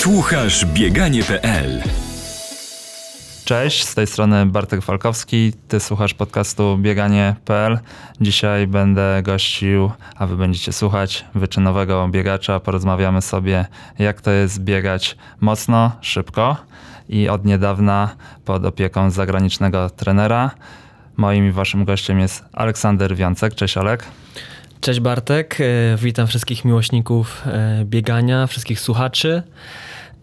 Słuchasz bieganie.pl Cześć, z tej strony Bartek Falkowski. Ty słuchasz podcastu bieganie.pl. Dzisiaj będę gościł, a wy będziecie słuchać wyczynowego biegacza. Porozmawiamy sobie, jak to jest biegać mocno, szybko i od niedawna pod opieką zagranicznego trenera. Moim i waszym gościem jest Aleksander Wiancek. Cześć Alek. Cześć Bartek, e, witam wszystkich miłośników e, biegania, wszystkich słuchaczy.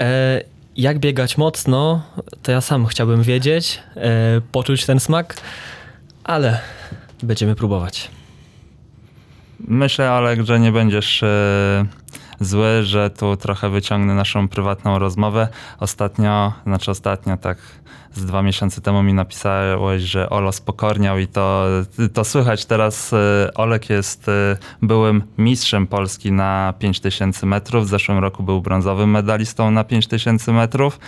E, jak biegać mocno, to ja sam chciałbym wiedzieć, poczuć ten smak, ale będziemy próbować. Myślę, Alek, że nie będziesz zły, że tu trochę wyciągnę naszą prywatną rozmowę. Ostatnio, znaczy ostatnio tak z dwa miesiące temu mi napisałeś, że Olo spokorniał i to, to słychać. Teraz e, Olek jest e, byłym mistrzem Polski na 5000 metrów. W zeszłym roku był brązowym medalistą na 5000 metrów.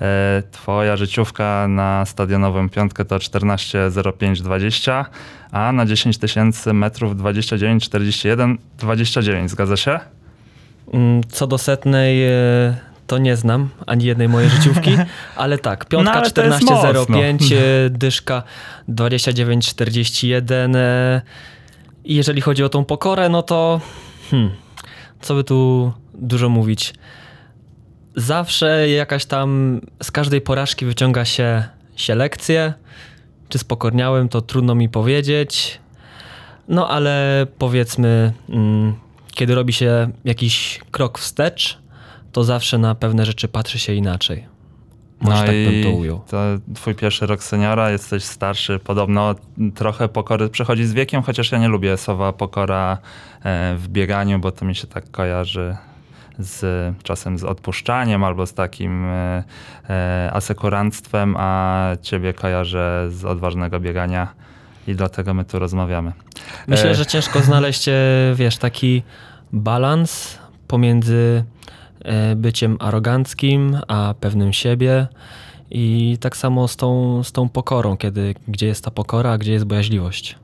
E, twoja życiówka na stadionową piątkę to 14.05.20, a na 10 tysięcy metrów 29.41 29. Zgadza się? Mm, co do setnej to nie znam ani jednej mojej życiówki, ale tak, piątka no, 14.05, e, dyszka 29.41 e, i jeżeli chodzi o tą pokorę, no to hmm, co by tu dużo mówić. Zawsze jakaś tam z każdej porażki wyciąga się, się lekcje. Czy spokorniałem, to trudno mi powiedzieć. No ale powiedzmy, hmm, kiedy robi się jakiś krok wstecz, to zawsze na pewne rzeczy patrzy się inaczej. Może no tak bym to ujął. To twój pierwszy rok seniora, jesteś starszy, podobno trochę pokory przychodzi z wiekiem, chociaż ja nie lubię słowa pokora e, w bieganiu, bo to mi się tak kojarzy z czasem z odpuszczaniem albo z takim e, e, asekuranstwem, a ciebie kojarzę z odważnego biegania i dlatego my tu rozmawiamy. Myślę, że ciężko znaleźć, wiesz, taki balans pomiędzy E, byciem aroganckim, a pewnym siebie. I tak samo z tą, z tą pokorą, kiedy, gdzie jest ta pokora, a gdzie jest bojaźliwość.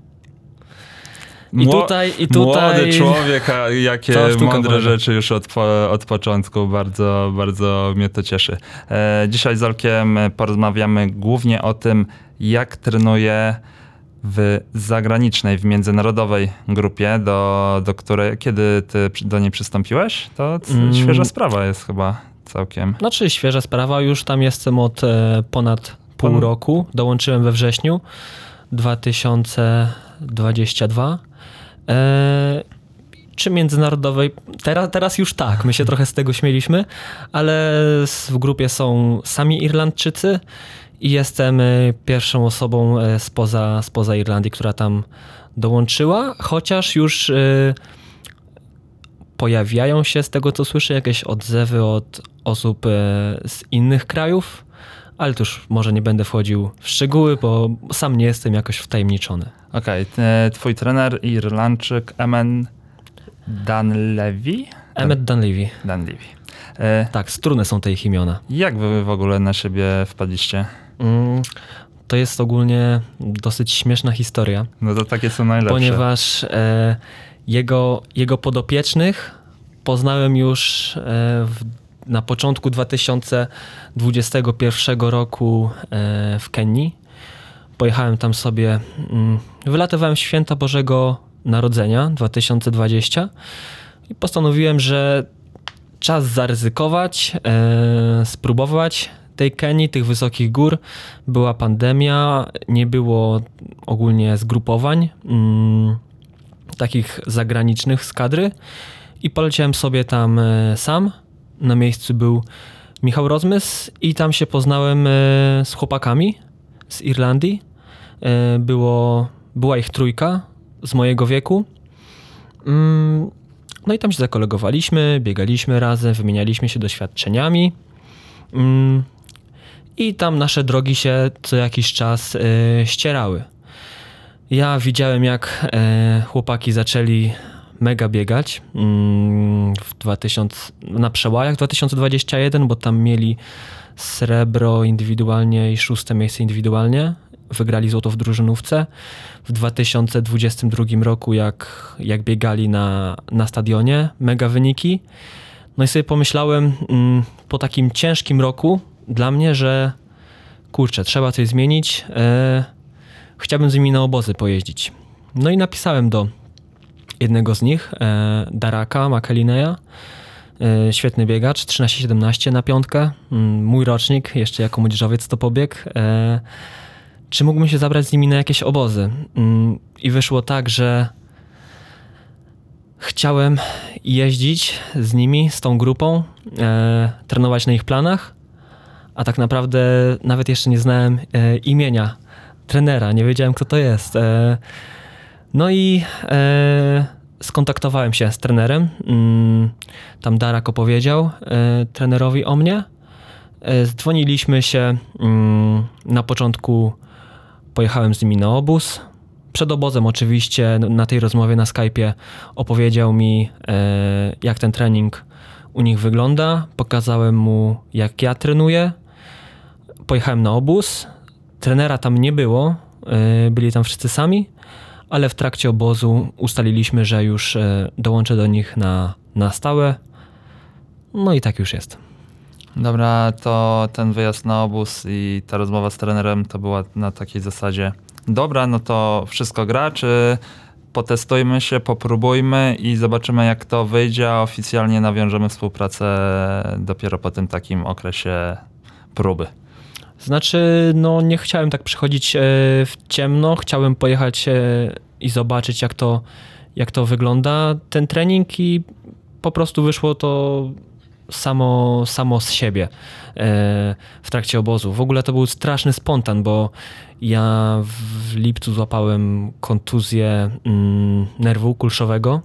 I tutaj, i tutaj... Młody człowiek, a jakie mądre rzeczy już od, od początku. Bardzo, bardzo mnie to cieszy. E, dzisiaj z Olkiem porozmawiamy głównie o tym, jak trenuje w zagranicznej, w międzynarodowej grupie, do, do której, kiedy ty do niej przystąpiłeś, to mm. świeża sprawa jest chyba całkiem. Znaczy świeża sprawa, już tam jestem od e, ponad pół Pan... roku, dołączyłem we wrześniu 2022. E, czy międzynarodowej? Teraz, teraz już tak, my się trochę z tego śmieliśmy, ale w grupie są sami Irlandczycy i jestem e, pierwszą osobą e, spoza, spoza Irlandii, która tam dołączyła, chociaż już e, pojawiają się, z tego co słyszę, jakieś odzewy od osób z innych krajów, ale to już może nie będę wchodził w szczegóły, bo sam nie jestem jakoś wtajemniczony. Okej, okay. twój trener Irlandczyk Emen Danlevy? Emmet Danlevy. Danlevy. E... Tak, struny są te ich imiona. Jak wy w ogóle na siebie wpadliście? Mm, to jest ogólnie dosyć śmieszna historia. No to takie są najlepsze. Ponieważ e, jego, jego podopiecznych poznałem już e, w, na początku 2021 roku e, w Kenii. Pojechałem tam sobie, mm, wylatywałem święta Bożego Narodzenia 2020 i postanowiłem, że czas zaryzykować, e, spróbować tej Kenii, tych wysokich gór, była pandemia, nie było ogólnie zgrupowań mm, takich zagranicznych z kadry i poleciałem sobie tam e, sam. Na miejscu był Michał Rozmys i tam się poznałem e, z chłopakami z Irlandii. E, było, była ich trójka z mojego wieku. Mm, no i tam się zakolegowaliśmy, biegaliśmy razem, wymienialiśmy się doświadczeniami. I tam nasze drogi się co jakiś czas e, ścierały. Ja widziałem, jak e, chłopaki zaczęli mega biegać mm, w 2000, na przełajach 2021, bo tam mieli srebro indywidualnie i szóste miejsce indywidualnie. Wygrali złoto w drużynówce. W 2022 roku, jak, jak biegali na, na stadionie, mega wyniki. No i sobie pomyślałem mm, po takim ciężkim roku dla mnie, że kurczę, trzeba coś zmienić. E, chciałbym z nimi na obozy pojeździć. No i napisałem do jednego z nich, e, Daraka Makelineja, e, świetny biegacz, 13-17 na piątkę, mm, mój rocznik, jeszcze jako młodzieżowiec to pobieg. E, czy mógłbym się zabrać z nimi na jakieś obozy? Mm, I wyszło tak, że chciałem jeździć z nimi, z tą grupą, e, trenować na ich planach, a tak naprawdę nawet jeszcze nie znałem e, imienia trenera, nie wiedziałem kto to jest. E, no i e, skontaktowałem się z trenerem. Mm, tam Darak opowiedział e, trenerowi o mnie. E, Dzwoniliśmy się. mm, Na początku pojechałem z nimi na obóz. Przed obozem oczywiście na tej rozmowie na Skype'ie opowiedział mi, e, jak ten trening u nich wygląda. Pokazałem mu, jak ja trenuję. Pojechałem na obóz. Trenera tam nie było, e, byli tam wszyscy sami, ale w trakcie obozu ustaliliśmy, że już e, dołączę do nich na, na stałe. No i tak już jest. Dobra, to ten wyjazd na obóz i ta rozmowa z trenerem to była na takiej zasadzie. Dobra, no to wszystko gra, czy potestujmy się, popróbujmy i zobaczymy jak to wyjdzie, a oficjalnie nawiążemy współpracę dopiero po tym takim okresie próby. Znaczy, no nie chciałem tak przychodzić e, w ciemno, chciałem pojechać e, i zobaczyć jak to, jak to wygląda ten trening i po prostu wyszło to samo, samo z siebie e, w trakcie obozu. W ogóle to był straszny spontan, bo ja w lipcu złapałem kontuzję mm, nerwu kulszowego.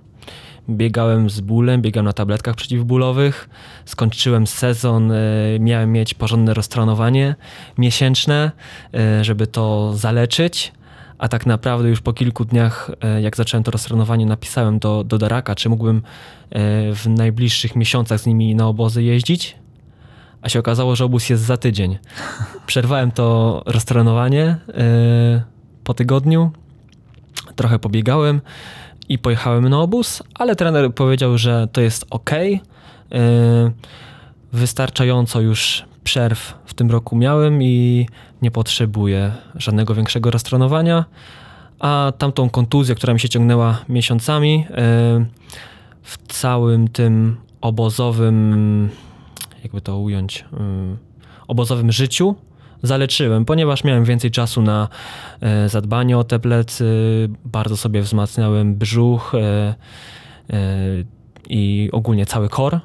Biegałem z bólem, biegałem na tabletkach przeciwbólowych, skończyłem sezon, e, miałem mieć porządne roztrenowanie miesięczne, e, żeby to zaleczyć, a tak naprawdę już po kilku dniach, e, jak zacząłem to roztrenowanie, napisałem do, do Daraka, czy mógłbym w najbliższych miesiącach z nimi na obozy jeździć, a się okazało, że obóz jest za tydzień. Przerwałem to roztrenowanie po tygodniu, trochę pobiegałem i pojechałem na obóz, ale trener powiedział, że to jest ok. Wystarczająco już przerw w tym roku miałem i nie potrzebuję żadnego większego roztrenowania. A tamtą kontuzję, która mi się ciągnęła miesiącami, e, w całym tym obozowym, jakby to ująć, e, obozowym życiu zaleczyłem, ponieważ miałem więcej czasu na e, zadbanie o te plecy, bardzo sobie wzmacniałem brzuch e, e, i ogólnie cały kor.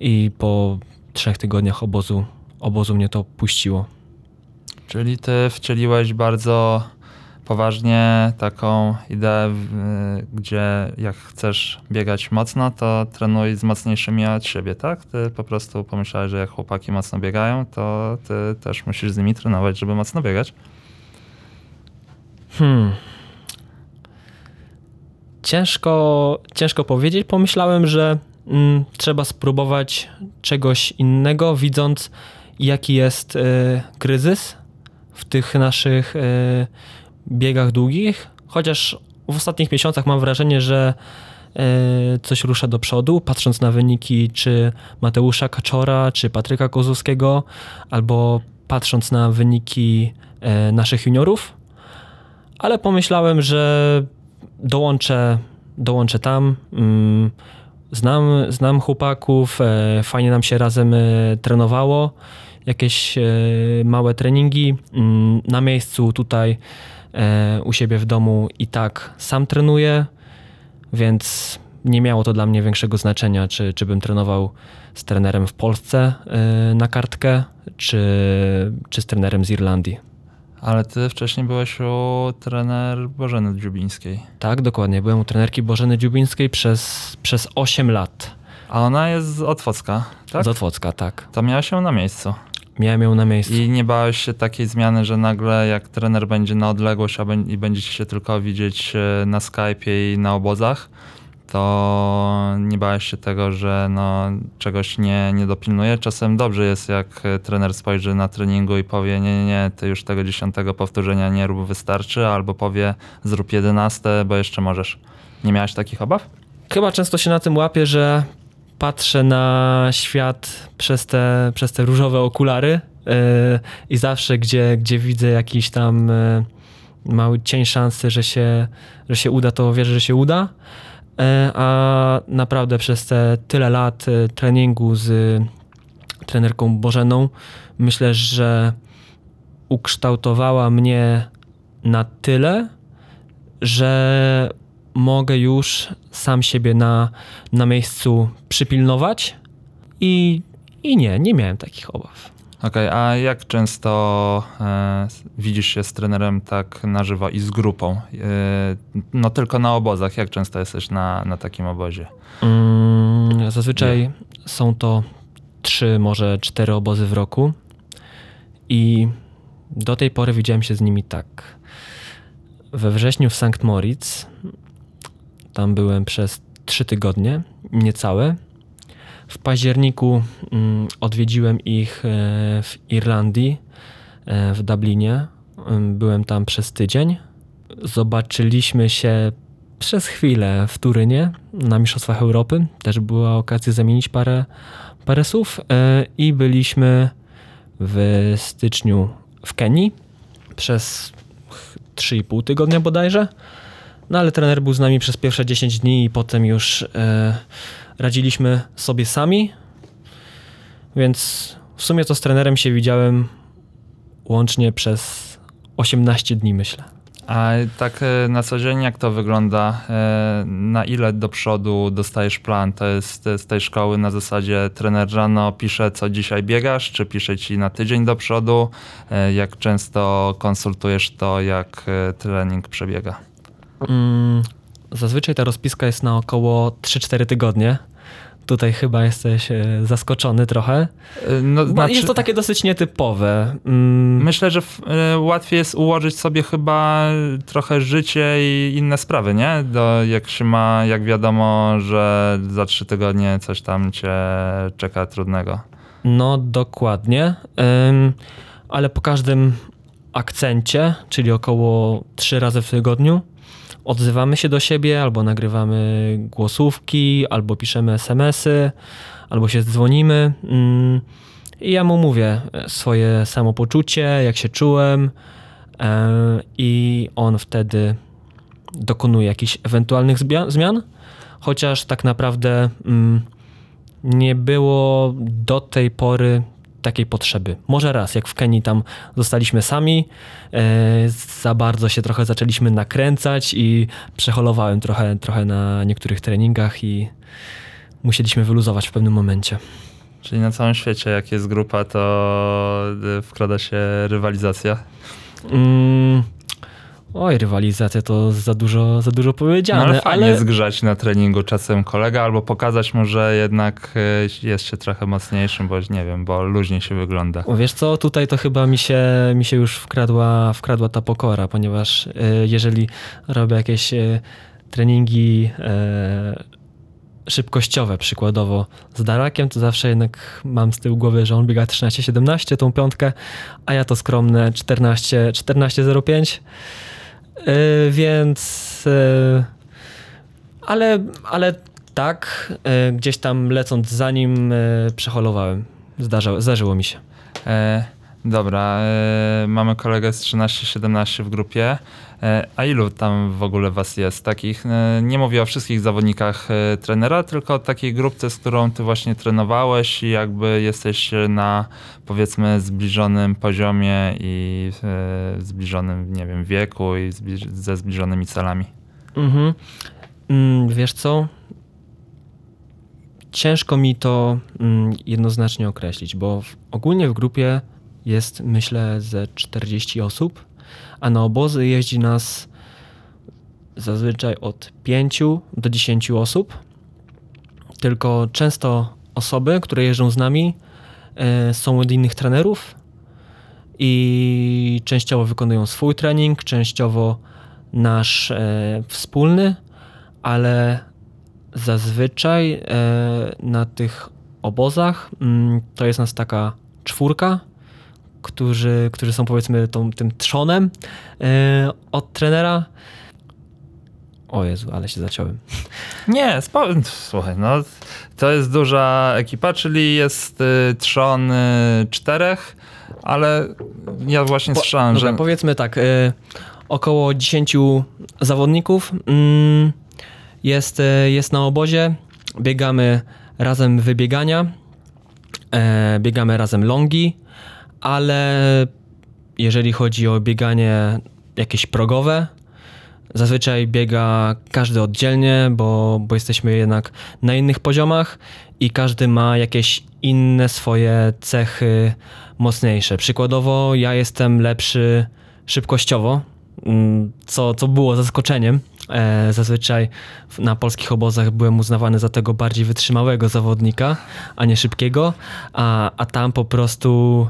I po trzech tygodniach obozu, obozu mnie to puściło. Czyli ty wcieliłeś bardzo poważnie taką ideę, gdzie jak chcesz biegać mocno, to trenuj z mocniejszymi od siebie, tak? Ty po prostu pomyślałeś, że jak chłopaki mocno biegają, to ty też musisz z nimi trenować, żeby mocno biegać. Hmm. Ciężko, ciężko powiedzieć. Pomyślałem, że mm, trzeba spróbować czegoś innego, widząc jaki jest e, kryzys w tych naszych e, biegach długich. Chociaż w ostatnich miesiącach mam wrażenie, że e, coś rusza do przodu, patrząc na wyniki czy Mateusza Kaczora, czy Patryka Kozłowskiego, albo patrząc na wyniki e, naszych juniorów ale pomyślałem, że dołączę, dołączę tam. Mm, Znam, znam chłopaków, e, fajnie nam się razem trenowało. Jakieś małe treningi mm, na miejscu tutaj u siebie w domu i tak sam trenuję, więc nie miało to dla mnie większego znaczenia, czy, czy bym trenował z trenerem w Polsce e, na kartkę, czy, czy z trenerem z Irlandii. Ale ty wcześniej byłeś u trener Bożeny Dziubińskiej. Tak, dokładnie. Byłem u trenerki Bożeny Dziubińskiej przez, przez 8 lat. A ona jest z Otwocka, tak? Z Otwocka, tak. To miałaś ją na miejscu. Miałem ją na miejscu. I nie bałeś się takiej zmiany, że nagle jak trener będzie na odległość a i będziecie się tylko widzieć e, na Skype'ie i na obozach, to nie bałeś się tego, że no, czegoś nie, nie dopilnuje. Czasem dobrze jest, jak e, trener spojrzy na treningu i powie, nie, nie, nie, ty już tego dziesiątego powtórzenia nie rób, wystarczy, albo powie, zrób jedenaste, bo jeszcze możesz. Nie miałeś takich obaw? Chyba często się na tym łapię, że patrzę na świat przez te, przez te różowe okulary yy, i zawsze, gdzie, gdzie widzę jakiś tam yy, mały cień szansy, że się, że się uda, to wierzę, że się uda. Yy, a naprawdę przez te tyle lat treningu z trenerką Bożeną, myślę, że ukształtowała mnie na tyle, że mogę już sam siebie na, na miejscu przypilnować i, i nie, nie miałem takich obaw. Okej, a jak często e, widzisz się z trenerem tak na żywo i z grupą? E, no tylko na obozach. Jak często jesteś na, na takim obozie? Mm, zazwyczaj są to trzy, może cztery obozy w roku i do tej pory widziałem się z nimi tak. We wrześniu w St. Moritz, tam byłem przez trzy tygodnie, niecałe. W październiku mm, odwiedziłem ich e, w Irlandii, e, w Dublinie. Ym, Byłem tam przez tydzień. Zobaczyliśmy się przez chwilę w Turynie na Mistrzostwach Europy. Też była okazja zamienić parę, parę słów. E, I byliśmy w styczniu w Kenii przez 3,5 tygodnia bodajże. No ale trener był z nami przez pierwsze 10 dni i potem już e, radziliśmy sobie sami. Więc w sumie to z trenerem się widziałem łącznie przez 18 dni, myślę. A tak e, na co dzień jak to wygląda? E, Na ile do przodu dostajesz plan? To jest z tej szkoły na zasadzie trener rano pisze co dzisiaj biegasz, czy pisze ci na tydzień do przodu? E, Jak często konsultujesz to, jak trening przebiega? Mm, zazwyczaj ta rozpiska jest na około 3-4 tygodnie. Tutaj chyba jesteś e, zaskoczony trochę. E, No, znaczy- jest to takie dosyć nietypowe. Mm, Myślę, że e, łatwiej jest ułożyć sobie chyba trochę życie i inne sprawy, nie? Do, jak się ma, jak wiadomo, że za trzy tygodnie coś tam cię czeka trudnego. No, dokładnie. Ym, ale po każdym akcencie, czyli około trzy razy w tygodniu, odzywamy się do siebie, albo nagrywamy głosówki, albo piszemy SMS-y, albo się dzwonimy. Ym, I ja mu mówię swoje samopoczucie, jak się czułem, e, i on wtedy dokonuje jakichś ewentualnych zmian, chociaż tak naprawdę. mm, nie było do tej pory takiej potrzeby. Może raz, jak w Kenii tam zostaliśmy sami, e, za bardzo się trochę zaczęliśmy nakręcać i przeholowałem trochę, trochę na niektórych treningach i musieliśmy wyluzować w pewnym momencie. Czyli na całym świecie, jak jest grupa, to y, wkrada się rywalizacja. Mm, oj, rywalizacja to za dużo, za dużo No, powiedziane, ale fajnie ale zgrzać na treningu czasem kolega, albo pokazać mu, że jednak y, jest się trochę mocniejszym, bo nie wiem, bo luźniej się wygląda. Wiesz co, tutaj to chyba mi się, mi się już wkradła, wkradła ta pokora, ponieważ e, jeżeli robię jakieś e, treningi e, szybkościowe, przykładowo z Darakiem, to zawsze jednak mam z tyłu głowy, że on biega 13-17, tą piątkę, a ja to skromne 14 14-05, E, więc e, ale, ale tak, e, gdzieś tam lecąc za nim e, przeholowałem. Zdarza, zdarzyło mi się. E, dobra, e, mamy kolegę z 13-17 w grupie. E, a ilu tam w ogóle was jest? Takich, e, nie mówię o wszystkich zawodnikach trenera, tylko o takiej grupce, z którą ty właśnie trenowałeś i jakby jesteś na powiedzmy zbliżonym poziomie i e, zbliżonym, nie wiem, wieku i ze zbliżonymi celami. Mhm. Mm, Wiesz co? Ciężko mi to mm, jednoznacznie określić, bo w, ogólnie w grupie jest myślę ze 40 osób, a na obozy jeździ nas zazwyczaj od 5 do 10 osób. Tylko często osoby, które jeżdżą z nami, e, są od innych trenerów i częściowo wykonują swój trening, częściowo nasz e, wspólny, ale zazwyczaj e, na tych obozach mm, to jest nas taka czwórka, którzy, którzy są powiedzmy tą, tym trzonem e, od trenera. O Jezu, ale się zaciąłem. Nie, spo... słuchaj, no to jest duża ekipa, czyli jest y, trzon y, czterech, ale ja właśnie Po- słyszałem, Dobra, że... powiedzmy tak, y, około 10 zawodników mm, jest, y, jest na obozie. Biegamy razem wybiegania, e, biegamy razem longi, ale jeżeli chodzi o bieganie jakieś progowe, zazwyczaj biega każdy oddzielnie, bo, bo jesteśmy jednak na innych poziomach i każdy ma jakieś inne swoje cechy mocniejsze. Przykładowo ja jestem lepszy szybkościowo, mm, co, co było zaskoczeniem. E, Zazwyczaj na polskich obozach byłem uznawany za tego bardziej wytrzymałego zawodnika, a nie szybkiego, a, a tam po prostu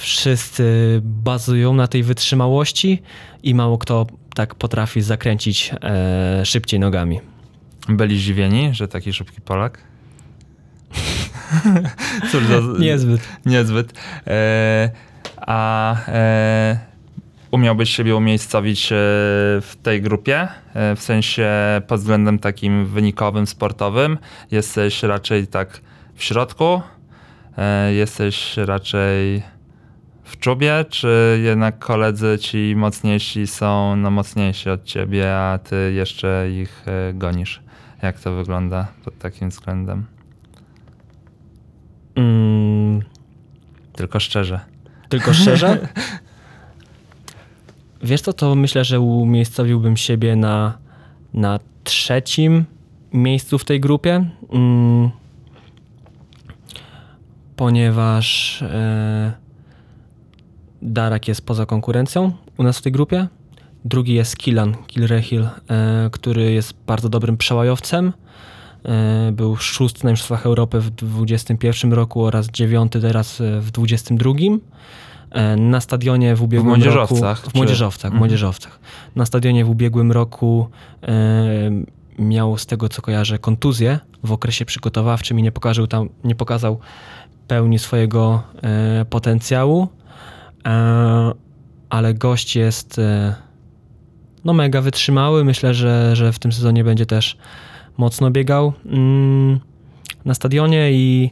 wszyscy bazują na tej wytrzymałości i mało kto tak potrafi zakręcić e, szybciej nogami. Byli zdziwieni, że taki szybki Polak? Cóż za... Niezbyt. Niezbyt. E, a e, umiałbyś siebie umiejscowić e, w tej grupie? E, w sensie pod względem takim wynikowym, sportowym? Jesteś raczej tak w środku? E, jesteś raczej w czubie? Czy jednak koledzy ci mocniejsi są no, mocniejsi od ciebie, a ty jeszcze ich e, gonisz? Jak to wygląda pod takim względem? Mm, Tylko szczerze. Tylko szczerze? Wiesz co, to myślę, że umiejscowiłbym siebie na, na trzecim miejscu w tej grupie, mm, ponieważ e, Darak jest poza konkurencją u nas w tej grupie. Drugi jest Kilan, Kilrehil, e, który jest bardzo dobrym przełajowcem. E, Był szósty na Mistrzostwach Europy w 2021 roku oraz dziewiąty teraz w 2022. E, Na stadionie w ubiegłym młodzieżowcach, roku... W młodzieżowcach, w Mhm. młodzieżowcach. Na stadionie w ubiegłym roku e, miał z tego co kojarzę kontuzję w okresie przygotowawczym i nie pokazał tam, nie pokazał pełni swojego e, potencjału, e, ale gość jest e, no mega wytrzymały. Myślę, że, że w tym sezonie będzie też mocno biegał mm, na stadionie i,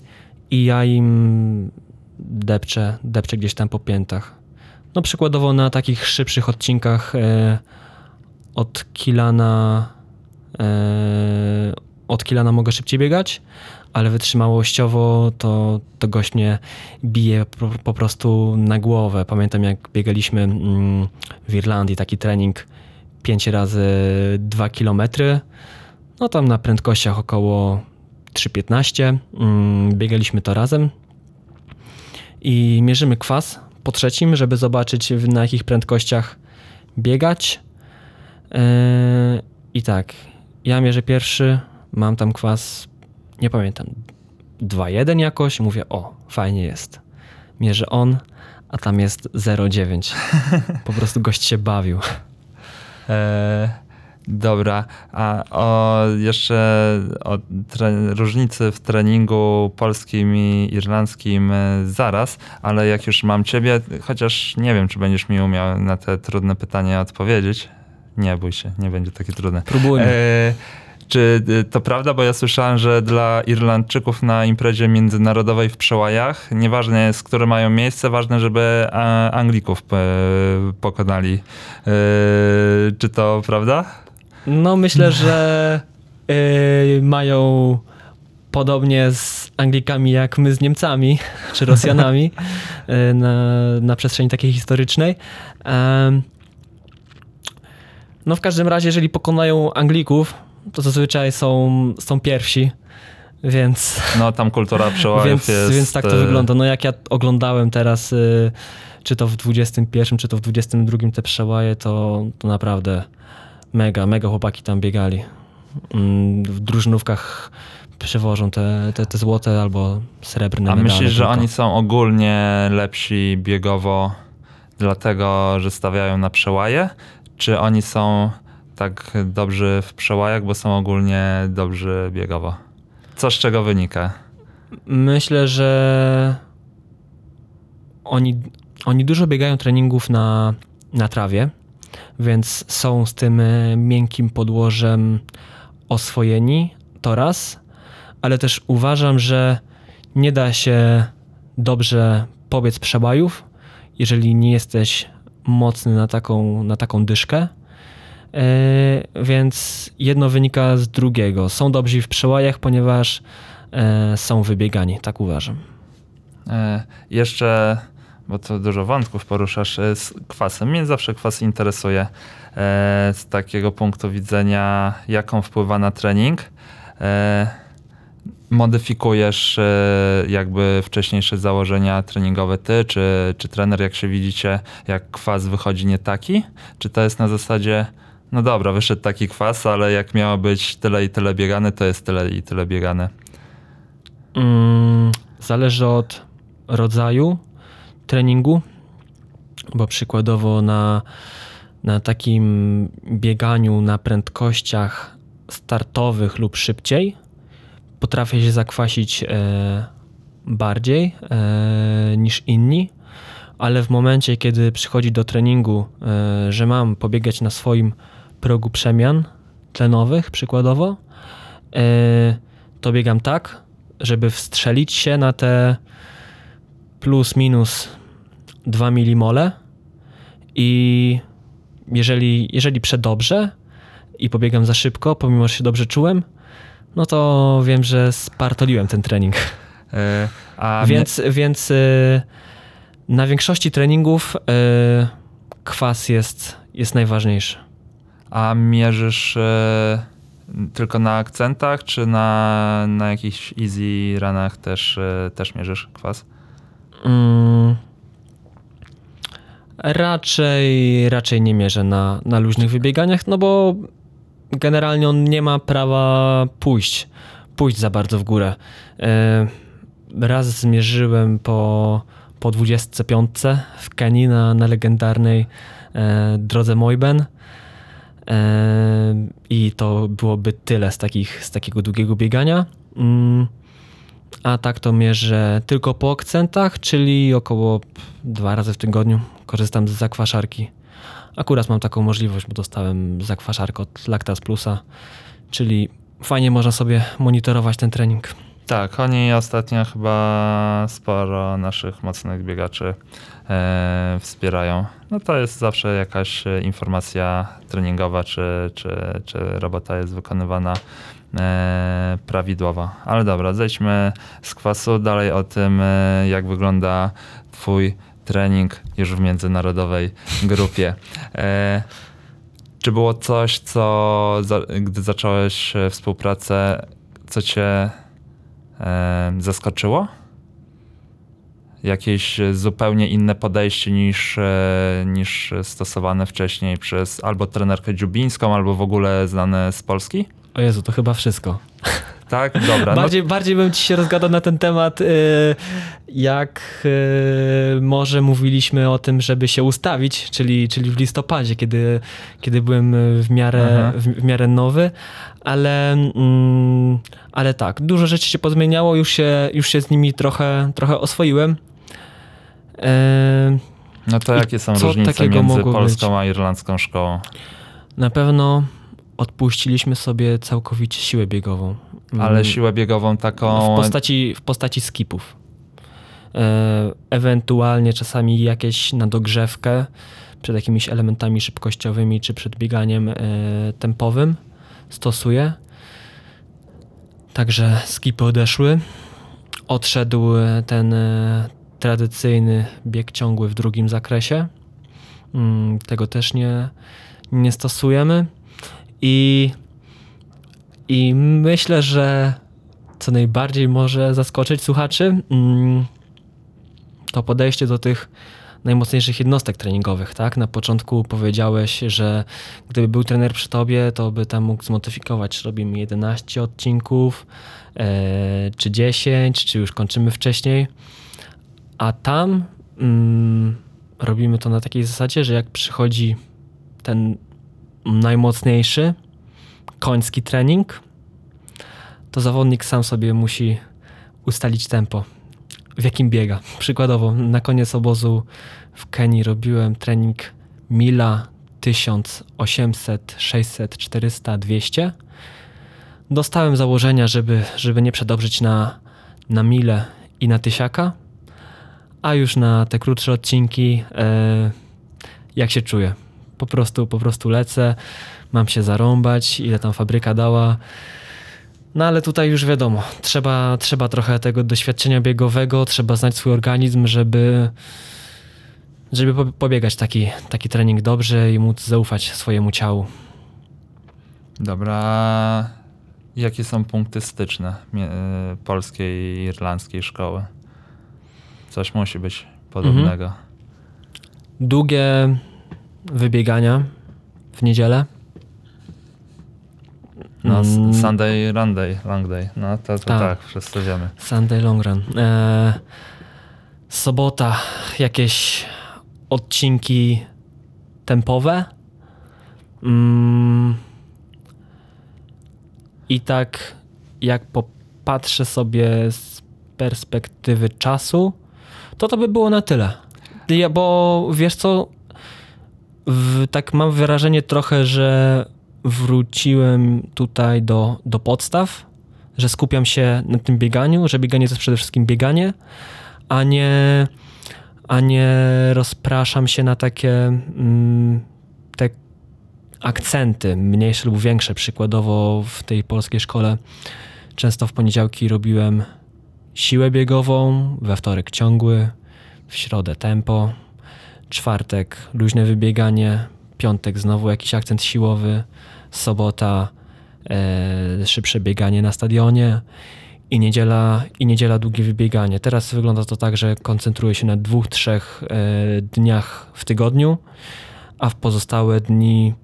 i ja im depczę, depczę gdzieś tam po piętach. No przykładowo na takich szybszych odcinkach od Kilana od Kilana mogę szybciej biegać, ale wytrzymałościowo to, to gość mnie bije po, po prostu na głowę. Pamiętam jak biegaliśmy mm, w Irlandii taki trening 5 razy 2 kilometry. No tam na prędkościach około 3,15. Mm, biegaliśmy to razem i mierzymy kwas po trzecim, żeby zobaczyć na jakich prędkościach biegać. Yy, I tak, ja mierzę pierwszy, mam tam kwas, nie pamiętam, 2,1 jakoś, mówię, o, fajnie jest. Mierzy on, a tam jest 0,9. Po prostu gość się bawił. E, dobra, a o jeszcze o różnicy w treningu polskim i irlandzkim e, zaraz, ale jak już mam ciebie, chociaż nie wiem, czy będziesz mi umiał na te trudne pytania odpowiedzieć. Nie bój się, nie będzie takie trudne. Próbujmy. E, czy y, to prawda, bo ja słyszałem, że dla Irlandczyków na imprezie międzynarodowej w Przełajach, nieważne jest, które mają miejsce, ważne, żeby Anglików e, pokonali. E, czy to prawda? No myślę, że yy, mają podobnie z Anglikami jak my z Niemcami czy Rosjanami na, na przestrzeni takiej historycznej. No w każdym razie, jeżeli pokonają Anglików, to zazwyczaj są, są pierwsi, więc, No tam kultura przełajów więc, jest... więc tak to e, wygląda. No jak ja oglądałem teraz, y, czy to w 21, czy to w 22 te przełaje, to, to naprawdę mega, mega chłopaki tam biegali. Mm, W drużynówkach przewożą te, te, te złote albo srebrne A myślisz, że tylko. oni są ogólnie lepsi biegowo dlatego, że stawiają na przełaje? Czy oni są tak dobrzy w przełajach, bo są ogólnie dobrzy biegowo? Co z czego wynika? Myślę, że oni, oni dużo biegają treningów na, na trawie więc są z tym e, miękkim podłożem oswojeni, to raz, ale też uważam, że nie da się dobrze pobiec przebajów, jeżeli nie jesteś mocny na taką, na taką dyszkę. E, więc jedno wynika z drugiego. Są dobrzy w przełajach, ponieważ e, są wybiegani, tak uważam. E, jeszcze, bo to dużo wątków poruszasz, z kwasem. Mnie zawsze kwas interesuje z takiego punktu widzenia, jaką wpływa na trening. Modyfikujesz jakby wcześniejsze założenia treningowe ty, czy, czy trener, jak się widzicie, jak kwas wychodzi nie taki? Czy to jest na zasadzie, no dobra, wyszedł taki kwas, ale jak miało być tyle i tyle biegane, to jest tyle i tyle biegane. Mm, zależy od rodzaju treningu, bo przykładowo na, na takim bieganiu na prędkościach startowych lub szybciej potrafię się zakwasić e, bardziej e, niż inni, ale w momencie, kiedy przychodzi do treningu, e, że mam pobiegać na swoim progu przemian tlenowych, przykładowo, e, to biegam tak, żeby wstrzelić się na te plus minus 2 milimole i jeżeli, jeżeli przedobrze i pobiegam za szybko, pomimo, że się dobrze czułem, no to wiem, że spartoliłem ten trening. E, a Więc, więc y, na większości treningów kwas jest, jest najważniejszy. A mierzysz e, tylko na akcentach, czy na, na jakichś easy runach też, e, też mierzysz kwas? Mm, raczej, raczej nie mierzę na, na luźnych wybieganiach, no bo generalnie on nie ma prawa pójść, pójść za bardzo w górę. E, Raz zmierzyłem po, po 25 w Kenii na, na legendarnej drodze Moiben. I to byłoby tyle z, takich, z takiego długiego biegania. Mm, a tak to mierzę tylko po akcentach, czyli około dwa razy w tygodniu korzystam z zakwaszarki. Akurat mam taką możliwość, bo dostałem zakwaszarkę od Lactas Plusa, czyli fajnie można sobie monitorować ten trening. Tak, oni ostatnio chyba sporo naszych mocnych biegaczy e, wspierają. No to jest zawsze jakaś informacja treningowa, czy, czy, czy robota jest wykonywana e, prawidłowo. Ale dobra, zejdźmy z kwasu dalej o tym, e, jak wygląda twój trening już w międzynarodowej grupie. E, czy było coś, co za, gdy zacząłeś e, współpracę, co cię zaskoczyło? Jakieś zupełnie inne podejście niż, e, niż stosowane wcześniej przez albo trenerkę dziubińską, albo w ogóle znane z Polski? O Jezu, to chyba wszystko. Tak? Dobra. No, Bardziej, bardziej bym ci się rozgadał na ten temat, y, jak y, może mówiliśmy o tym, żeby się ustawić, czyli, czyli w listopadzie, kiedy, kiedy byłem w miarę, w, w miarę nowy, ale, mm, ale tak, dużo rzeczy się pozmieniało, już się, już się z nimi trochę, trochę oswoiłem. E, no to jakie są różnice między polską być? a irlandzką szkołą? Na pewno odpuściliśmy sobie całkowicie siłę biegową. Ale Mm, siłę biegową taką... W postaci, w postaci skipów. E, ewentualnie czasami jakieś na dogrzewkę przed jakimiś elementami szybkościowymi czy przed bieganiem e, tempowym stosuję. Także skipy odeszły. Odszedł e, ten tradycyjny bieg ciągły w drugim zakresie. Mm, Tego też nie, nie stosujemy. I, I myślę, że co najbardziej może zaskoczyć słuchaczy, mm, to podejście do tych najmocniejszych jednostek treningowych, tak? Na początku powiedziałeś, że gdyby był trener przy tobie, to by tam mógł zmodyfikować, czy robimy 11 odcinków, e, czy 10, czy już kończymy wcześniej. A tam mm, robimy to na takiej zasadzie, że jak przychodzi ten najmocniejszy koński trening, to zawodnik sam sobie musi ustalić tempo, w jakim biega. Przykładowo, na koniec obozu w Kenii robiłem trening mila 1800, 600, 400, 200. Dostałem założenia, żeby, żeby nie przedobrzyć na, na milę i na tysiaka, a już na te krótsze odcinki e, jak się czuję. Po prostu, po prostu lecę, mam się zarąbać, ile tam fabryka dała. No ale tutaj już wiadomo, trzeba, trzeba trochę tego doświadczenia biegowego, trzeba znać swój organizm, żeby, żeby po- pobiegać taki, taki trening dobrze i móc zaufać swojemu ciału. Dobra. Jakie są punkty styczne y, polskiej i irlandzkiej szkoły? Coś musi być podobnego. Długie wybiegania w niedzielę. No, Mm. Sunday, Run Day, Long Day. No to, to Tak. tak, wszyscy wiemy. Sunday long run. E, sobota, jakieś odcinki tempowe. Mm, I tak jak popatrzę sobie z perspektywy czasu, to to by było na tyle. Ja, bo wiesz co, w, tak mam wrażenie trochę, że wróciłem tutaj do, do podstaw, że skupiam się na tym bieganiu, że bieganie to jest przede wszystkim bieganie, a nie, a nie rozpraszam się na takie mm, te akcenty, mniejsze lub większe. Przykładowo w tej polskiej szkole często w poniedziałki robiłem siłę biegową, we wtorek ciągły, w środę tempo, czwartek luźne wybieganie, piątek znowu jakiś akcent siłowy, sobota e, szybsze bieganie na stadionie i niedziela, i niedziela długie wybieganie. Teraz wygląda to tak, że koncentruję się na dwóch, trzech e, dniach w tygodniu, a w pozostałe dni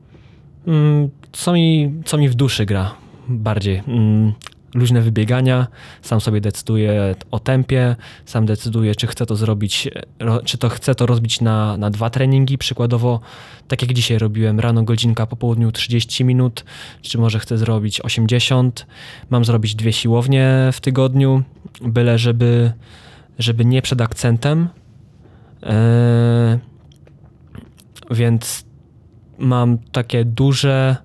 mm, co, mi, co mi w duszy gra bardziej. Mm, luźne wybiegania, sam sobie decyduję o tempie, sam decyduję, czy chcę to zrobić, ro, czy to chcę to rozbić na, na dwa treningi, przykładowo tak jak dzisiaj robiłem, rano godzinka, po południu 30 minut, czy może chcę zrobić 80, mam zrobić dwie siłownie w tygodniu, byle żeby, żeby nie przed akcentem, Eee, więc mam takie duże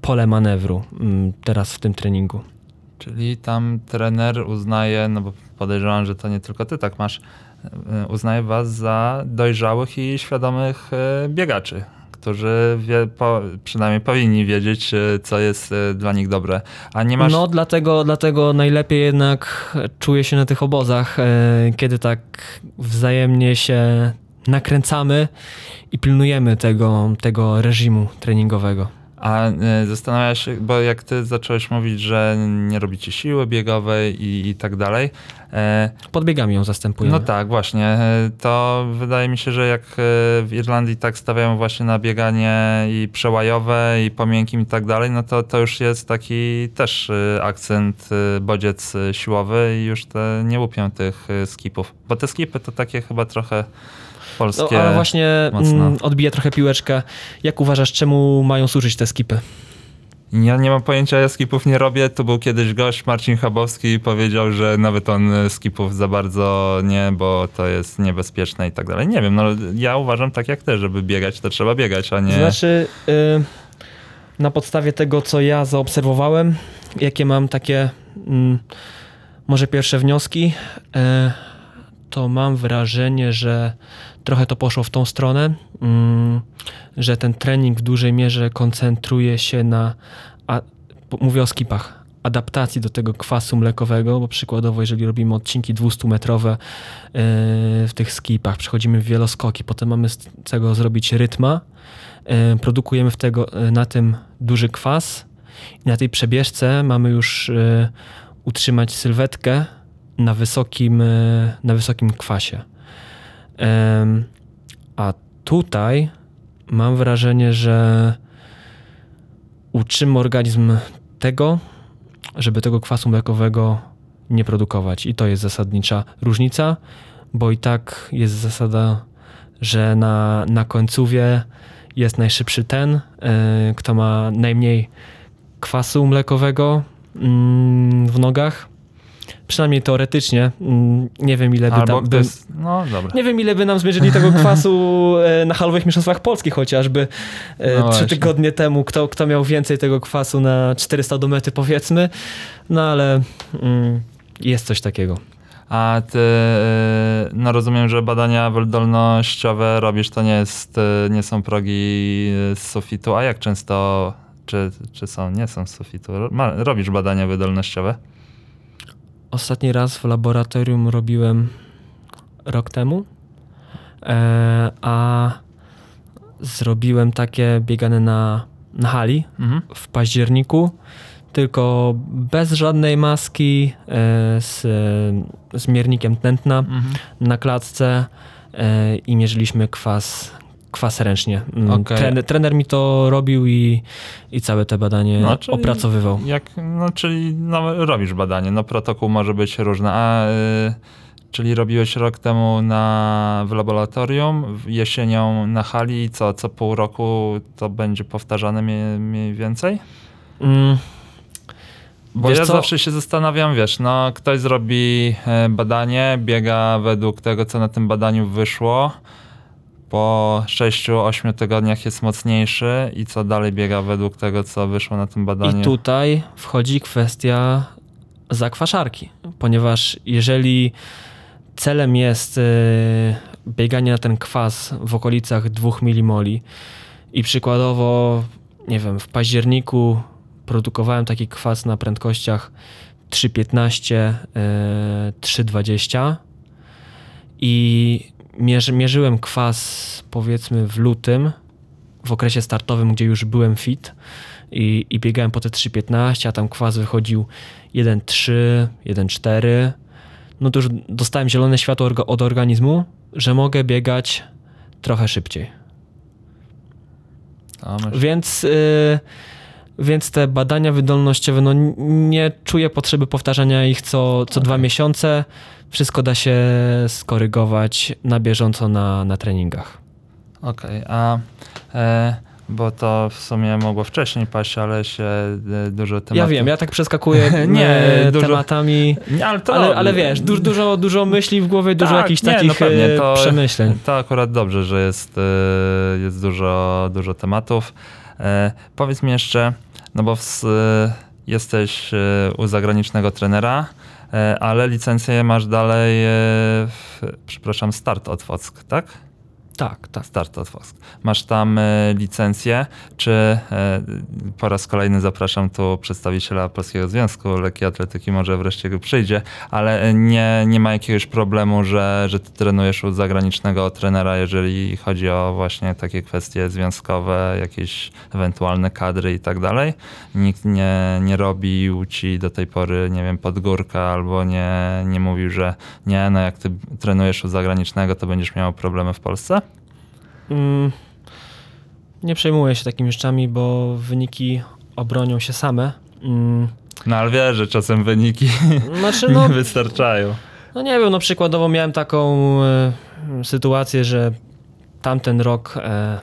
pole manewru mm, teraz w tym treningu. Czyli tam trener uznaje, no bo podejrzewam, że to nie tylko ty tak masz, y, uznaje was za dojrzałych i świadomych y, biegaczy, którzy wie, po, przynajmniej powinni wiedzieć, y, co jest dla nich dobre. A nie masz... No dlatego, dlatego najlepiej jednak czuję się na tych obozach, e, kiedy tak wzajemnie się nakręcamy i pilnujemy tego, tego reżimu treningowego. A y, zastanawiasz się, bo jak ty zacząłeś mówić, że nie robicie siły biegowej i, i tak dalej, e, Podbiegami ją zastępujemy. No tak, właśnie. E, To wydaje mi się, że jak e, w Irlandii tak stawiają właśnie na bieganie i przełajowe i po miękkim i tak dalej, no to to już jest taki też e, akcent, e, bodziec e, siłowy i już te, nie łupią tych e, skipów. Bo te skipy to takie chyba trochę No, polskie. ale właśnie mocno. mm, odbiję trochę piłeczkę. Jak uważasz, czemu mają służyć te skipy? Ja nie mam pojęcia, ja skipów nie robię. Tu był kiedyś gość, Marcin Chabowski, i powiedział, że nawet on e, skipów za bardzo nie, bo to jest niebezpieczne i tak dalej. Nie wiem, no ja uważam tak jak ty, żeby biegać, to trzeba biegać, a nie... Znaczy, y, na podstawie tego, co ja zaobserwowałem, jakie mam takie mm, może pierwsze wnioski, y, to mam wrażenie, że trochę to poszło w tą stronę, mm, że ten trening w dużej mierze koncentruje się na, a, mówię o skipach, adaptacji do tego kwasu mlekowego, bo przykładowo, jeżeli robimy odcinki 200-metrowe yy, w tych skipach, przechodzimy w wieloskoki, potem mamy z tego zrobić rytma, yy, produkujemy w tego, yy, na tym duży kwas i na tej przebieżce mamy już utrzymać sylwetkę na wysokim, na wysokim kwasie. A tutaj mam wrażenie, że uczymy organizm tego, żeby tego kwasu mlekowego nie produkować. I to jest zasadnicza różnica, bo i tak jest zasada, że na, na końcówie jest najszybszy ten, y, kto ma najmniej kwasu mlekowego mm, w nogach. Przynajmniej teoretycznie. Mm, Nie wiem, ile by Albo tam... By, ktoś... No nie wiem, ile by nam zmierzyli tego kwasu e, na halowych mistrzostwach polskich chociażby e, No trzy tygodnie temu. Kto, kto miał więcej tego kwasu na 400 do mety, powiedzmy. No ale mm, jest coś takiego. A ty, y, no rozumiem, że badania wydolnościowe robisz, to nie jest, nie są progi z sufitu, a jak często, czy, czy są, nie są z sufitu, robisz badania wydolnościowe? Ostatni raz w laboratorium robiłem rok temu, e, a zrobiłem takie biegane na, na hali Mhm. w październiku, tylko bez żadnej maski, e, z, z miernikiem tętna Mhm. na klatce e, i mierzyliśmy kwas, kwas ręcznie. Mm, Okej. Trener, mi to robił i, i całe te badanie No, czyli- opracowywał. Jak, no czyli no, robisz badanie, no protokół może być różny, a y, czyli robiłeś rok temu na, w laboratorium, jesienią na hali i co, co pół roku to będzie powtarzane mniej, mniej więcej? Mm, Bo Wiesz ja co? zawsze się zastanawiam, wiesz, no ktoś zrobi e, badanie, biega według tego, co na tym badaniu wyszło, po 6-8 tygodniach jest mocniejszy i co dalej biega według tego, co wyszło na tym badaniu. I tutaj wchodzi kwestia zakwaszarki, ponieważ jeżeli celem jest y, bieganie na ten kwas w okolicach 2 milimoli i przykładowo, nie wiem, w październiku produkowałem taki kwas na prędkościach 3,15, y, 3,20 i mierzy, mierzyłem kwas powiedzmy w lutym, w okresie startowym, gdzie już byłem fit, i, i biegałem po te 3,15, a tam kwas wychodził 1,3, 1,4, no to już dostałem zielone światło od organizmu, że mogę biegać trochę szybciej. Więc, y, więc te badania wydolnościowe, no nie czuję potrzeby powtarzania ich co, co dwa miesiące. Wszystko da się skorygować na bieżąco na, na treningach. Okej, a e, bo to w sumie mogło wcześniej paść, ale się e, dużo tematów... Ja wiem, ja tak przeskakuję Nie, nie, dużo- tematami, Nie, ale, to ale, ale wiesz, du, dużo, dużo myśli w głowie, dużo Tak, jakichś nie, no takich pewnie, e, to- przemyśleń. To akurat dobrze, że jest, e, jest dużo, dużo tematów. E, powiedz mi jeszcze, no bo e, jesteś e, u zagranicznego trenera, ale licencję masz dalej, przepraszam, Start od Fock, tak? Tak, tak. Start od Fosk. Masz tam e, licencję, czy e, po raz kolejny zapraszam tu przedstawiciela Polskiego Związku Lekkiej Atletyki, może wreszcie go przyjdzie, ale e, nie, nie ma jakiegoś problemu, że, że ty trenujesz u zagranicznego trenera, jeżeli chodzi o właśnie takie kwestie związkowe, jakieś ewentualne kadry i tak dalej. Nikt nie, nie robił ci do tej pory, nie wiem, podgórka albo nie, nie mówił, że nie, no jak ty trenujesz u zagranicznego, to będziesz miał problemy w Polsce? Mm, nie przejmuję się takimi rzeczami, bo wyniki obronią się same. Mm, No ale wiesz, że czasem wyniki Znaczy, no, nie wystarczają. no nie wiem, no przykładowo miałem taką e, sytuację, że tamten rok e,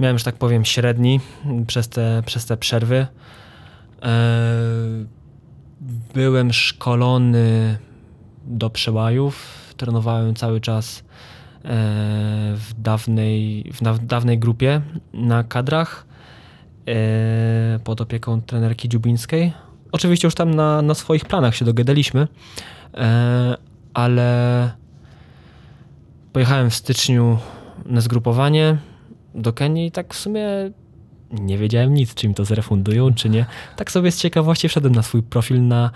miałem, że tak powiem, średni przez te, przez te przerwy. E, byłem szkolony do przełajów, trenowałem cały czas w dawnej, w dawnej grupie na kadrach e, pod opieką trenerki Dziubińskiej. Oczywiście już tam na, na swoich planach się dogadaliśmy, e, ale pojechałem w styczniu na zgrupowanie do Kenii i tak w sumie nie wiedziałem nic, czy mi to zrefundują, czy nie. Tak sobie z ciekawości wszedłem na swój profil na,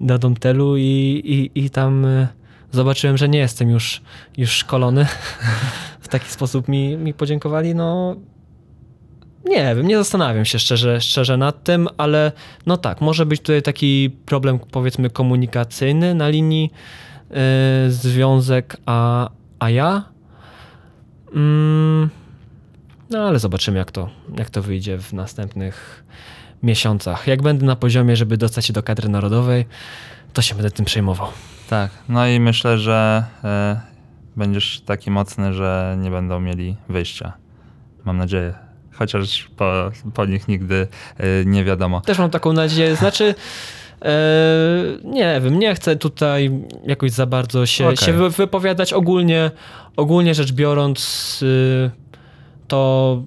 na Domtelu i, i, i tam e, zobaczyłem, że nie jestem już, już szkolony. w taki sposób mi, mi podziękowali. No, nie wiem, nie zastanawiam się szczerze, szczerze nad tym, ale no tak, może być tutaj taki problem powiedzmy komunikacyjny na linii e, związek a, a ja. Mm, no ale zobaczymy jak to, jak to wyjdzie w następnych miesiącach. Jak będę na poziomie, żeby dostać się do kadry narodowej, to się będę tym przejmował. Tak, no i myślę, że e, będziesz taki mocny, że nie będą mieli wyjścia. Mam nadzieję. Chociaż po, po nich nigdy e, nie wiadomo. Też mam taką nadzieję. Znaczy, nie wiem, nie chcę tutaj jakoś za bardzo się, Okej. się wy- wypowiadać. Ogólnie, ogólnie rzecz biorąc, y, to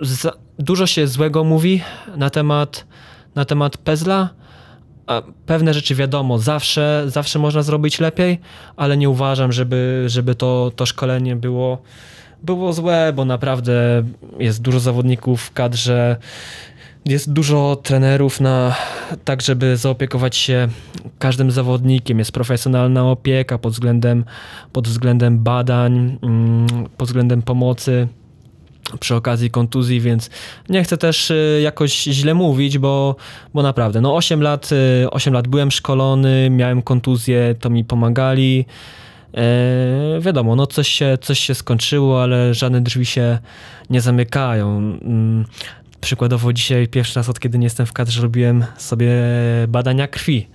za, dużo się złego mówi na temat, na temat Pezla. Pewne rzeczy wiadomo, zawsze, zawsze można zrobić lepiej, ale nie uważam, żeby, żeby to, to szkolenie było, było złe, bo naprawdę jest dużo zawodników w kadrze, jest dużo trenerów na tak, żeby zaopiekować się każdym zawodnikiem. Jest profesjonalna opieka pod względem, pod względem badań, mm, pod względem pomocy przy okazji kontuzji, więc nie chcę też y, jakoś źle mówić, bo, bo naprawdę, no 8 lat, y, 8 lat byłem szkolony, miałem kontuzję, to mi pomagali. E, wiadomo, no coś się, coś się skończyło, ale żadne drzwi się nie zamykają. Mm, Przykładowo dzisiaj pierwszy raz od kiedy nie jestem w kadrze robiłem sobie badania krwi.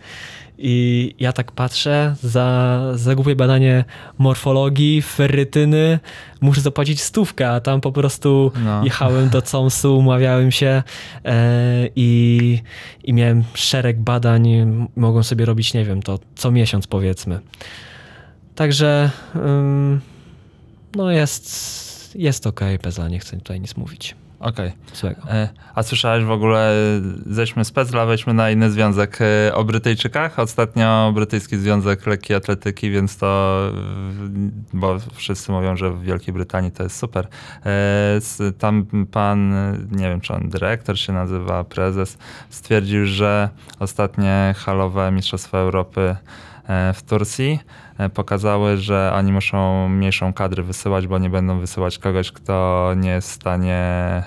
I ja tak patrzę, za, za głupie badanie morfologii, ferrytyny muszę zapłacić stówkę, a tam po prostu No. jechałem do COMS-u, umawiałem się e, i, i miałem szereg badań, mogłem sobie robić, nie wiem, to co miesiąc powiedzmy. Także no jest, jest okej, Peza, nie chcę tutaj nic mówić Okej. złego. E, A słyszałeś w ogóle, zejdźmy z Pezla, wejdźmy na inny związek e, o Brytyjczykach. Ostatnio Brytyjski Związek Lekkiej Atletyki, więc to, bo wszyscy mówią, że w Wielkiej Brytanii to jest super. E, Tam pan, e, nie wiem czy on dyrektor się nazywa, prezes, stwierdził, że ostatnie halowe Mistrzostwa Europy e, w Turcji e, pokazały, że oni muszą mniejszą kadrę wysyłać, bo nie będą wysyłać kogoś, kto nie jest w stanie,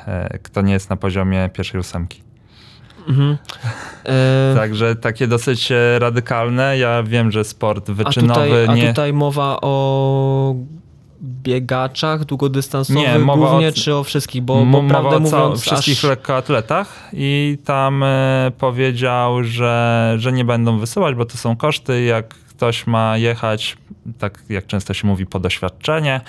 e, kto nie jest na poziomie pierwszej ósemki. Mhm. E, Także takie dosyć e, radykalne. Ja wiem, że sport a, wyczynowy tutaj, a nie... tutaj mowa o biegaczach długodystansowych Nie, mowa o- głównie, czy o wszystkich? Bo, bo prawdę o mówiąc, wszystkich aż, lekkoatletach i tam e, powiedział, że, że nie będą wysyłać, bo to są koszty. Jak ktoś ma jechać, tak jak często się mówi, po doświadczenie,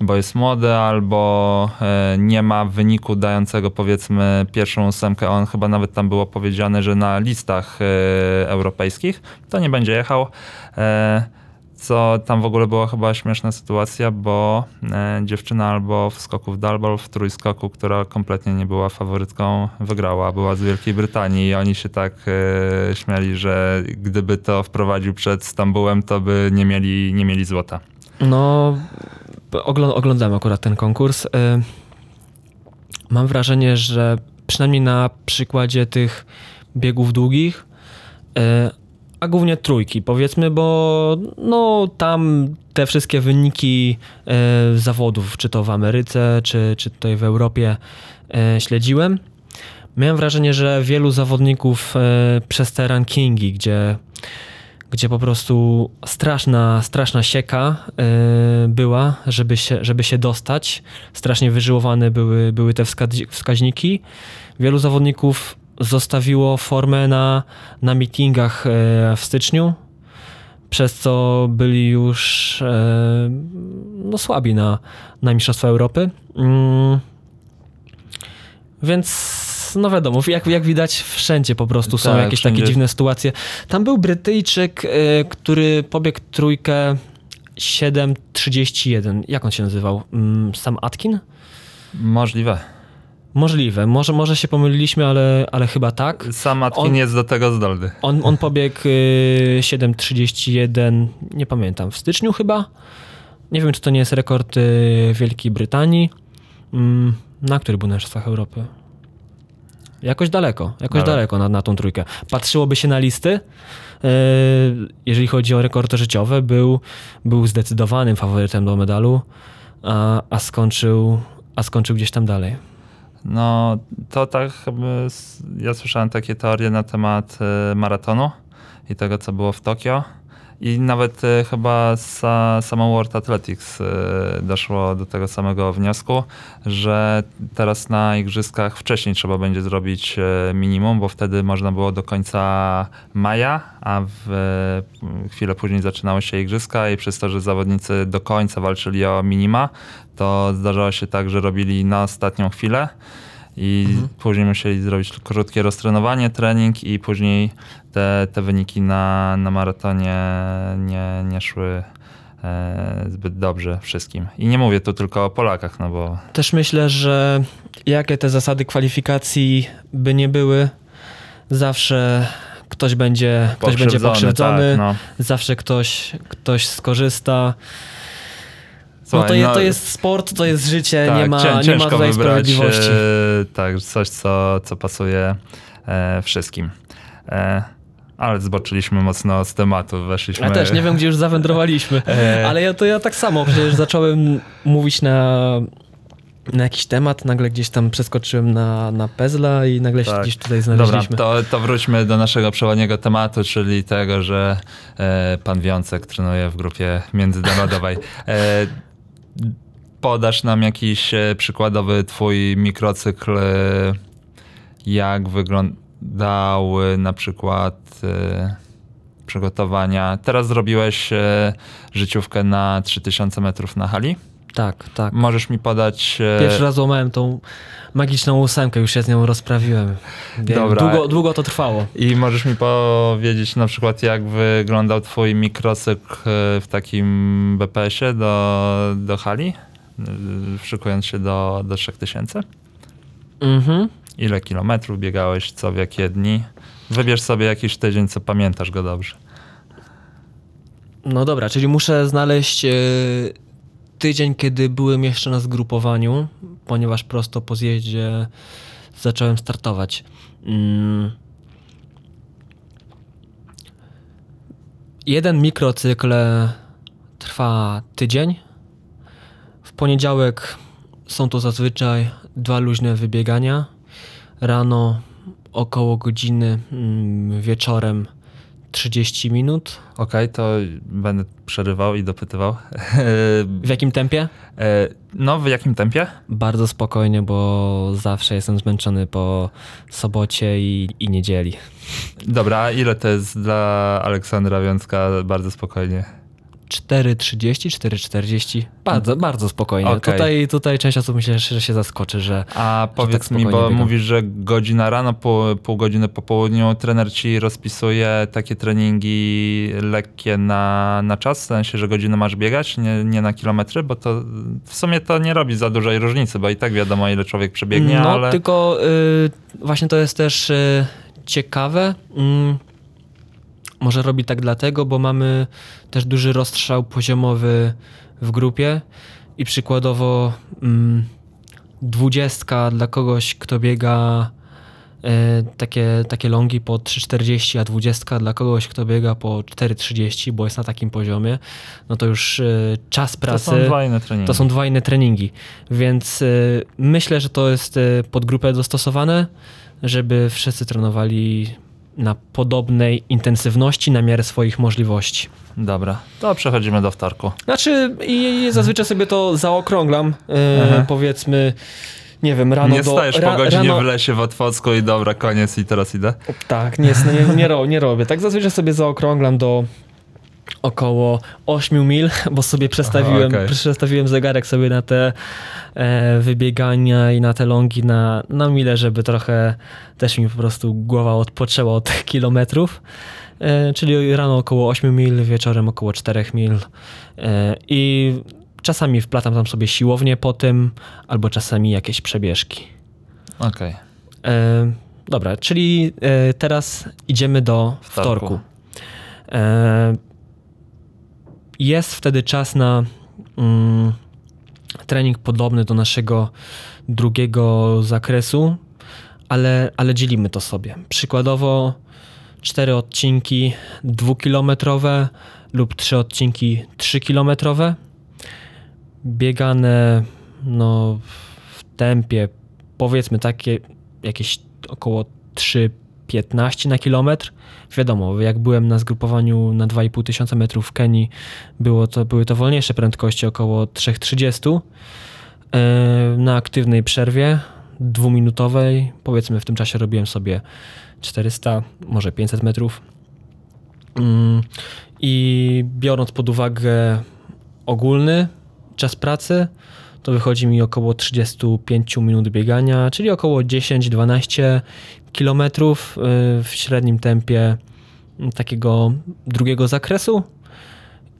bo jest młody albo e, nie ma wyniku dającego powiedzmy pierwszą ósemkę, on chyba nawet tam było powiedziane, że na listach e, europejskich, to nie będzie jechał. E, co tam w ogóle była chyba śmieszna sytuacja, bo e, dziewczyna albo w skoku w dalbol, w trójskoku, która kompletnie nie była faworytką, wygrała, była z Wielkiej Brytanii i oni się tak e, śmiali, że gdyby to wprowadził przed Stambułem, to by nie mieli, nie mieli złota. No, oglą- oglądam akurat ten konkurs. Y, Mam wrażenie, że przynajmniej na przykładzie tych biegów długich, a głównie trójki, powiedzmy, bo no tam te wszystkie wyniki y, zawodów, czy to w Ameryce, czy, czy tutaj w Europie y, śledziłem. Miałem wrażenie, że wielu zawodników y, przez te rankingi, gdzie gdzie po prostu straszna, straszna sieka była, żeby się, żeby się dostać. Strasznie wyżyłowane były, były te wskaźniki. Wielu zawodników zostawiło formę na, na meetingach y, w styczniu, przez co byli już y, no, słabi na, na Mistrzostwa Europy. Mm. Więc no wiadomo, jak, jak widać wszędzie po prostu są Tak, jakieś takie wszędzie. dziwne sytuacje. Tam był Brytyjczyk, y, który pobiegł trójkę 7.31. Jak on się nazywał? Mm, Sam Atkin? Możliwe. Możliwe. Może, może się pomyliliśmy, ale, ale chyba tak. Sam Atkin On- jest do tego zdolny. On, on pobiegł y, 7.31, nie pamiętam, w styczniu chyba. Nie wiem, czy to nie jest rekord y, Wielkiej Brytanii. Mm, Na który był na Mistrzostwach Europy? Jakoś daleko, jakoś Daleko. daleko na, na tą trójkę. Patrzyłoby się na listy. y, Jeżeli chodzi o rekordy życiowe, był, był zdecydowanym faworytem do medalu, a, a, skończył, a skończył gdzieś tam dalej. No, to tak ja słyszałem takie teorie na temat e, maratonu i tego, co było w Tokio. I nawet e, chyba sa, samo World Athletics e, doszło do tego samego wniosku, że teraz na igrzyskach wcześniej trzeba będzie zrobić e, minimum, bo wtedy można było do końca maja, a w chwilę później zaczynały się igrzyska i przez to, że zawodnicy do końca walczyli o minima, to zdarzało się tak, że robili na ostatnią chwilę I Mhm. później musieli zrobić krótkie roztrenowanie, trening i później te, te wyniki na, na maratonie nie, nie szły e, zbyt dobrze wszystkim. I nie mówię tu tylko o Polakach, no bo Też myślę, że jakie te zasady kwalifikacji by nie były, zawsze ktoś będzie, ktoś będzie pokrzywdzony, Tak, no. zawsze ktoś, ktoś skorzysta. No Słuchaj, to, je, no, to jest sport, to jest życie, tak, nie ma, nie ma tutaj wybrać, sprawiedliwości. E, tak, coś, co, co pasuje e, wszystkim. E, ale zboczyliśmy mocno z tematu, weszliśmy... Ja też nie wiem, gdzie już zawędrowaliśmy, E. ale ja to ja tak samo, przecież zacząłem mówić na, na jakiś temat, nagle gdzieś tam przeskoczyłem na, na Pezla i nagle się Tak. gdzieś tutaj Dobra, znaleźliśmy. to, to wróćmy do naszego przewodniego tematu, czyli tego, że e, pan Wiącek trenuje w grupie międzynarodowej. E, podasz nam jakiś e, przykładowy twój mikrocykl, e, jak wyglądały na przykład e, przygotowania. Teraz zrobiłeś e, życiówkę na 3000 metrów na hali. Tak, tak. Możesz mi podać... e, Pierwszy raz złamałem tą magiczną ósemkę, już się z nią rozprawiłem. Wiem, Dobra. Długo, długo to trwało. I możesz mi powiedzieć na przykład, jak wyglądał twój mikrocykl e, w takim BPS-ie do, do hali, e, szykując się do, do 3000? Mhm. Ile kilometrów biegałeś, co w jakie dni? Wybierz sobie jakiś tydzień, co pamiętasz go dobrze. No dobra, czyli muszę znaleźć tydzień, kiedy byłem jeszcze na zgrupowaniu, ponieważ prosto po zjeździe zacząłem startować. Mm. Jeden mikrocykl trwa tydzień. W poniedziałek są to zazwyczaj dwa luźne wybiegania. Rano około godziny, mm, wieczorem 30 minut. Okej, to będę przerywał i dopytywał. W jakim tempie? E, no, w jakim tempie? Bardzo spokojnie, bo zawsze jestem zmęczony po sobocie i, i niedzieli. Dobra, ile to jest dla Aleksandra Wiącka bardzo spokojnie? 4.30, 4.40. Bardzo, bardzo spokojnie. Okej. Tutaj, tutaj część osób myślę, że się zaskoczy, że A powiedz tak mi, bo biegam. mówisz, że godzina rano, pół, pół godziny po południu, trener ci rozpisuje takie treningi lekkie na, na czas, w sensie, że godzinę masz biegać, nie, nie na kilometry, bo to w sumie to nie robi za dużej różnicy, bo i tak wiadomo, ile człowiek przebiegnie, no ale... tylko y, właśnie to jest też y, ciekawe. Mm, może robi tak dlatego, bo mamy też duży rozstrzał poziomowy w grupie i przykładowo mm, dwudziestka dla kogoś, kto biega e, takie, takie longi po 3,40, a dwudziestka dla kogoś, kto biega po 4,30, bo jest na takim poziomie, no to już e, czas To pracy... są dwa inne treningi. To są dwa inne treningi, więc y, myślę, że to jest pod grupę dostosowane, żeby wszyscy trenowali na podobnej intensywności na miarę swoich możliwości. Dobra, to przechodzimy do wtorku. Znaczy, i, i zazwyczaj sobie to zaokrąglam, y, Aha. powiedzmy, nie wiem, rano nie do... stajesz ra- po godzinie rano, w lesie w Otwocku i dobra, koniec i teraz idę. Tak, nie, nie, nie, nie robię. Tak zazwyczaj sobie zaokrąglam do około 8 mil, bo sobie przestawiłem, Aha, okej. przestawiłem zegarek sobie na te e, wybiegania i na te longi na, na mile, żeby trochę też mi po prostu głowa odpoczęła od tych kilometrów. E, czyli rano około 8 mil, wieczorem około 4 mil. E, I czasami wplatam tam sobie siłownię po tym, albo czasami jakieś przebieżki. Okej. E, dobra, czyli e, teraz idziemy do Wtorku. wtorku. Jest wtedy czas na mm, trening podobny do naszego drugiego zakresu, ale, ale dzielimy to sobie. Przykładowo cztery odcinki dwukilometrowe lub trzy odcinki trzykilometrowe. Biegane no, w tempie powiedzmy takie jakieś około 3,15 na kilometr. Wiadomo, jak byłem na zgrupowaniu na 2,5 tysiąca metrów w Kenii, było to, były to wolniejsze prędkości, około 3,30. E, Na aktywnej przerwie dwuminutowej, powiedzmy w tym czasie robiłem sobie 400, może 500 metrów. Mm, I biorąc pod uwagę ogólny czas pracy, to wychodzi mi około 35 minut biegania, czyli około 10-12 kilometrów y, w średnim tempie takiego drugiego zakresu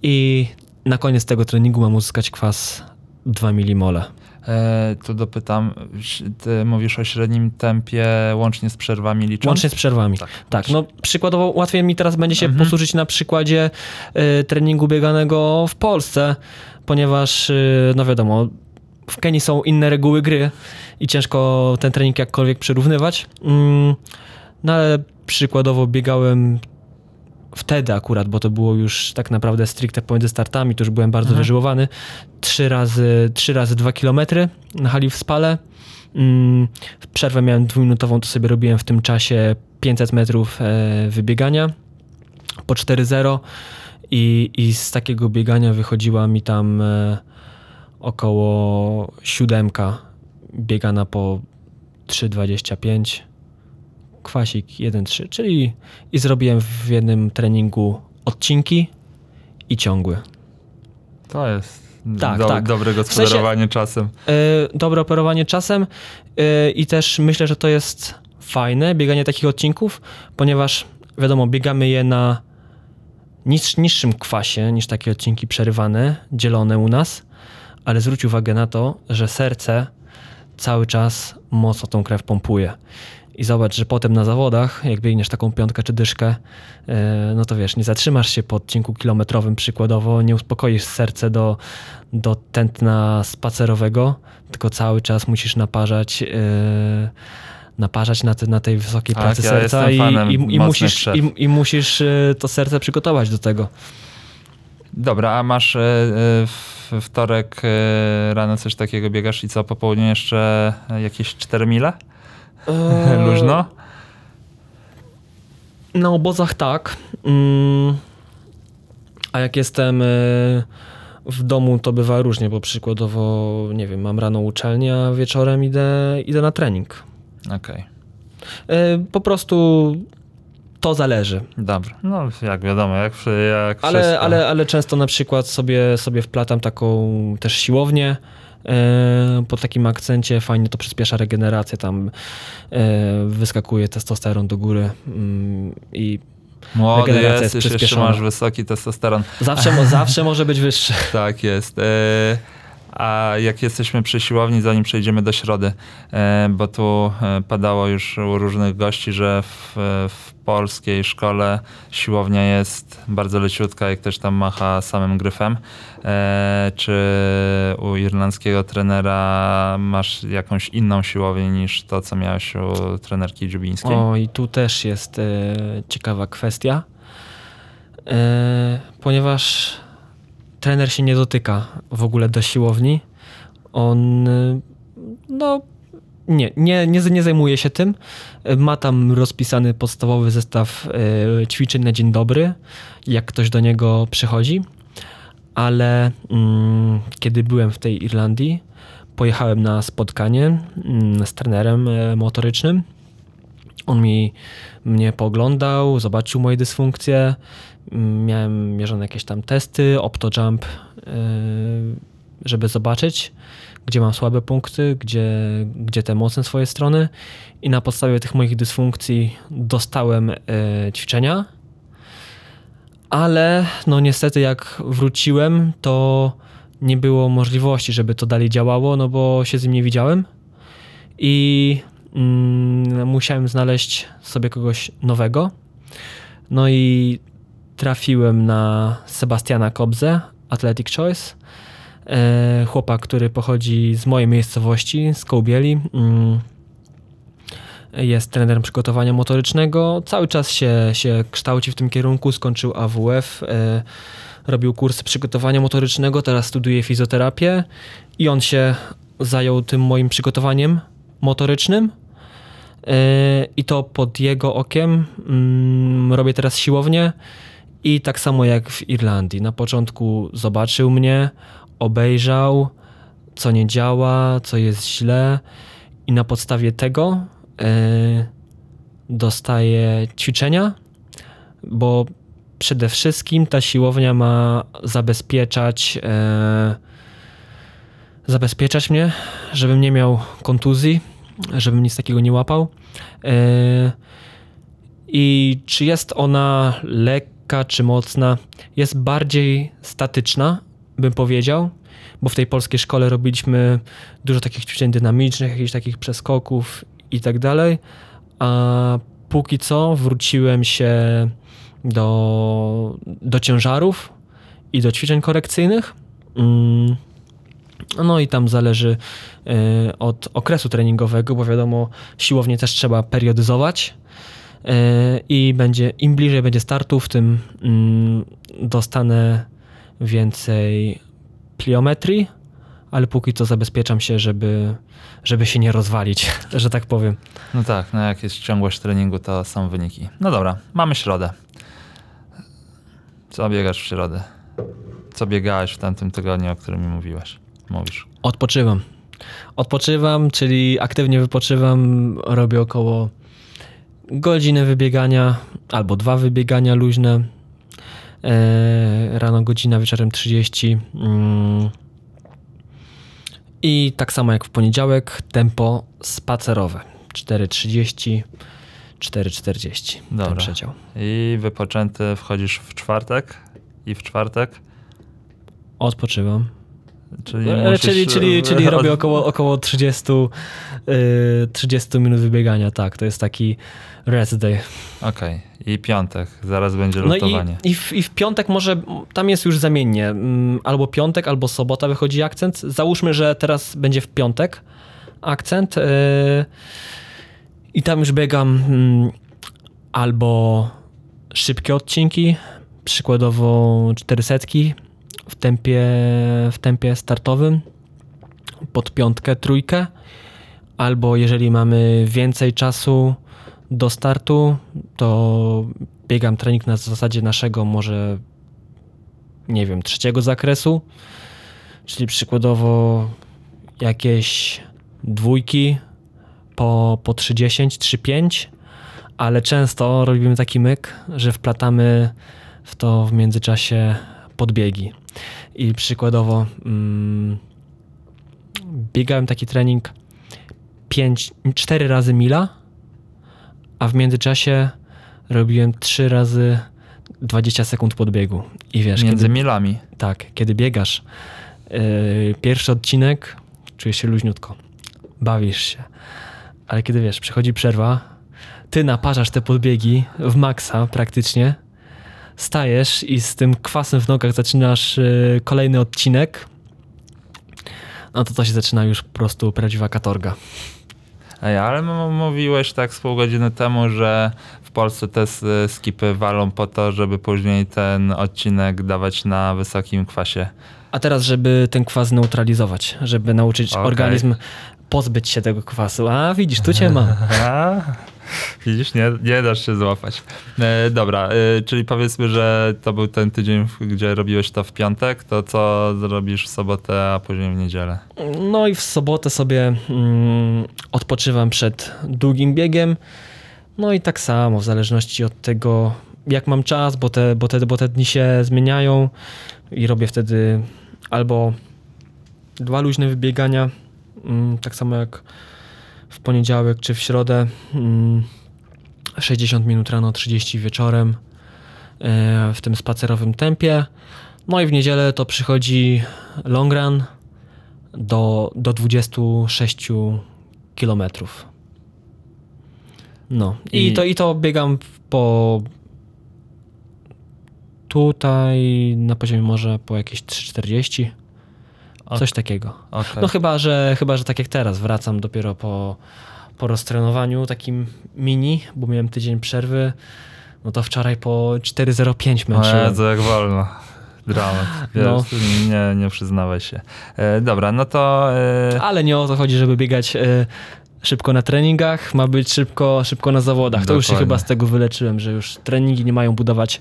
i na koniec tego treningu mam uzyskać kwas 2 milimole. E, tu dopytam, ty mówisz o średnim tempie łącznie z przerwami licząc? Łącznie z przerwami. Tak. Tak, no przykładowo łatwiej mi teraz będzie się Mhm. posłużyć na przykładzie y, treningu bieganego w Polsce, ponieważ y, no wiadomo, w Kenii są inne reguły gry i ciężko ten trening jakkolwiek przyrównywać. Mm, no ale przykładowo biegałem wtedy akurat, bo to było już tak naprawdę stricte pomiędzy startami, to już byłem bardzo Mhm. wyżyłowany. Trzy razy, trzy razy dwa kilometry na hali w Spale. Mm, w przerwę miałem dwuminutową, to sobie robiłem w tym czasie 500 metrów e, wybiegania po 4.0 i, i z takiego biegania wychodziła mi tam e, około siódemka biegana po 3.25 kwasik 1.3, czyli i zrobiłem w jednym treningu odcinki i ciągły. To jest Tak, do, tak. dobre sensie- gospodarowanie czasem. E, dobre operowanie czasem e, i też myślę, że to jest fajne, bieganie takich odcinków, ponieważ wiadomo, biegamy je na niż, niższym kwasie niż takie odcinki przerywane, dzielone u nas, ale zwróć uwagę na to, że serce cały czas mocno tą krew pompuje. I zobacz, że potem na zawodach, jak biegniesz taką piątkę czy dyszkę, e, no to wiesz, nie zatrzymasz się po odcinku kilometrowym przykładowo, nie uspokoisz serce do, do tętna spacerowego, tylko cały czas musisz naparzać, e, naparzać na, te, na tej wysokiej Tak, pracy ja serca i, i, i, musisz, i, i musisz e, to serce przygotować do tego. Dobra, a masz e, e, w wtorek e, rano coś takiego biegasz i co, po południu jeszcze jakieś 4 mile? Luźno? Na obozach tak. Mm, A jak jestem e, w domu, to bywa różnie, bo przykładowo, nie wiem, mam rano uczelnię, a wieczorem idę, idę na trening. Okej, E, Po prostu to zależy. dobra. No jak wiadomo, jak, przy- jak Ale, wszystko. ale, ale często na przykład sobie, sobie wplatam taką też siłownię e, po takim akcencie. Fajnie to przyspiesza regenerację, tam e, wyskakuje testosteron do góry mm, i Młody regeneracja jesteś, jest jeszcze przyspieszona. masz wysoki testosteron. zawsze, zawsze może być wyższy. Tak jest. A jak jesteśmy przy siłowni, zanim przejdziemy do środy, e, bo tu e, padało już u różnych gości, że w, w polskiej szkole siłownia jest bardzo leciutka i ktoś tam macha samym gryfem. E, Czy u irlandzkiego trenera masz jakąś inną siłownię niż to, co miałeś u trenerki Dziubińskiej? O, i tu też jest ciekawa kwestia, ponieważ trener się nie dotyka w ogóle do siłowni. On, no, nie, nie, nie, nie zajmuje się tym. Ma tam rozpisany podstawowy zestaw e, ćwiczeń na dzień dobry, jak ktoś do niego przychodzi. Ale mm, kiedy byłem w tej Irlandii, pojechałem na spotkanie mm, z trenerem e, motorycznym. On mi mnie poglądał, zobaczył moje dysfunkcje. Miałem mierzone jakieś tam testy, OptoJump, yy, żeby zobaczyć, gdzie mam słabe punkty, gdzie, gdzie te mocne swoje strony. I na podstawie tych moich dysfunkcji dostałem yy, ćwiczenia. Ale no niestety jak wróciłem, to nie było możliwości, żeby to dalej działało, no bo się z nim nie widziałem. I mm, musiałem znaleźć sobie kogoś nowego. No i trafiłem na Sebastiana Kobzę, Athletic Choice. E, chłopak, który pochodzi z mojej miejscowości, z Kołbieli. Mm, jest trenerem przygotowania motorycznego. Cały czas się, się kształci w tym kierunku. Skończył AWF. E, robił kursy przygotowania motorycznego. Teraz studiuje fizjoterapię. I on się zajął tym moim przygotowaniem motorycznym. Yy, I to pod jego okiem mm, robię teraz siłownię. I tak samo jak w Irlandii. Na początku zobaczył mnie, obejrzał, co nie działa, co jest źle, i na podstawie tego yy, dostaję ćwiczenia, bo przede wszystkim ta siłownia ma zabezpieczać. Yy, zabezpieczać mnie, żebym nie miał kontuzji, żebym nic takiego nie łapał. E, I czy jest ona lekka, czy mocna? Jest bardziej statyczna, bym powiedział, bo w tej polskiej szkole robiliśmy dużo takich ćwiczeń dynamicznych, jakichś takich przeskoków i tak dalej. A póki co wróciłem się do, do ciężarów i do ćwiczeń korekcyjnych. Mm. No i tam zależy y, od okresu treningowego, bo wiadomo, siłownie też trzeba periodyzować. Y, I będzie, im bliżej będzie startów, tym mm, dostanę więcej pliometrii, ale póki co zabezpieczam się, żeby, żeby się nie rozwalić, że tak powiem. No tak, no jak jest ciągłość treningu, to są wyniki. No dobra, mamy środę. Co biegasz w środę? Co biegałeś w tamtym tygodniu, o którym mi mówiłeś? Mówisz. Odpoczywam. Odpoczywam, czyli aktywnie wypoczywam, robię około godziny wybiegania albo dwa wybiegania luźne. E, rano godzina, wieczorem 30. Mm. I tak samo jak w poniedziałek, tempo spacerowe. 4.30, 4.40. Ten Dobra. przedział. I wypoczęty wchodzisz w czwartek? I w czwartek? Odpoczywam. Czyli, E, musisz, czyli, czyli, czyli od- robię około, około 30, y, 30 minut wybiegania, tak, to jest taki rest day. Okej. I piątek. Zaraz będzie No i, lutowanie. i, w, i w piątek może, tam jest już zamiennie, mm, albo piątek, albo sobota wychodzi akcent. Załóżmy, że teraz będzie w piątek akcent i tam już biegam mm, albo szybkie odcinki, przykładowo 400 w tempie, w tempie startowym pod piątkę, trójkę, albo jeżeli mamy więcej czasu do startu, to biegam trening na zasadzie naszego może nie wiem, trzeciego zakresu, czyli przykładowo jakieś dwójki po, po 3,10, 3,5, ale często robimy taki myk, że wplatamy w to w międzyczasie podbiegi. I przykładowo mm, biegałem taki trening 5, 4 razy mila, a w międzyczasie robiłem 3 razy 20 sekund podbiegu. I wiesz, Między kiedy, milami. tak, kiedy biegasz yy, pierwszy odcinek, czujesz się luźniutko, bawisz się, ale kiedy wiesz, przychodzi przerwa, ty naparzasz te podbiegi w maksa praktycznie, stajesz i z tym kwasem w nogach zaczynasz yy, kolejny odcinek, no to to się zaczyna już po prostu prawdziwa katorga. Ej, ale mówiłeś tak z pół godziny temu, że w Polsce te skipy walą po to, żeby później ten odcinek dawać na wysokim kwasie. A teraz, żeby ten kwas neutralizować, żeby nauczyć Okej. organizm pozbyć się tego kwasu. A widzisz, tu cię mam. Widzisz, nie, nie dasz się złapać. E, dobra, e, czyli powiedzmy, że to był ten tydzień, gdzie robiłeś to w piątek, to co zrobisz w sobotę, a później w niedzielę? No i w sobotę sobie mm, odpoczywam przed długim biegiem. No i tak samo, w zależności od tego, jak mam czas, bo te, bo te, bo te dni się zmieniają i robię wtedy albo dwa luźne wybiegania, mm, tak samo jak poniedziałek czy w środę. Mm, 60 minut rano, 30 wieczorem e, w tym spacerowym tempie. No i w niedzielę to przychodzi long run do, do 26 kilometrów. No I, I- to, i to biegam po tutaj na poziomie może po jakieś 3,40, O- coś takiego. Okej. No chyba, że chyba, że tak jak teraz, wracam dopiero po, po roztrenowaniu takim mini, bo miałem tydzień przerwy, no to wczoraj po 4,05 O męczyłem. Jezu, jak wolno. Dramat. Wiesz, No. nie, nie przyznawaj się. E, dobra, no to... E, Ale nie o to chodzi, żeby biegać e, szybko na treningach, ma być szybko, szybko na zawodach. To już się Dokładnie. chyba z tego wyleczyłem, że już treningi nie mają budować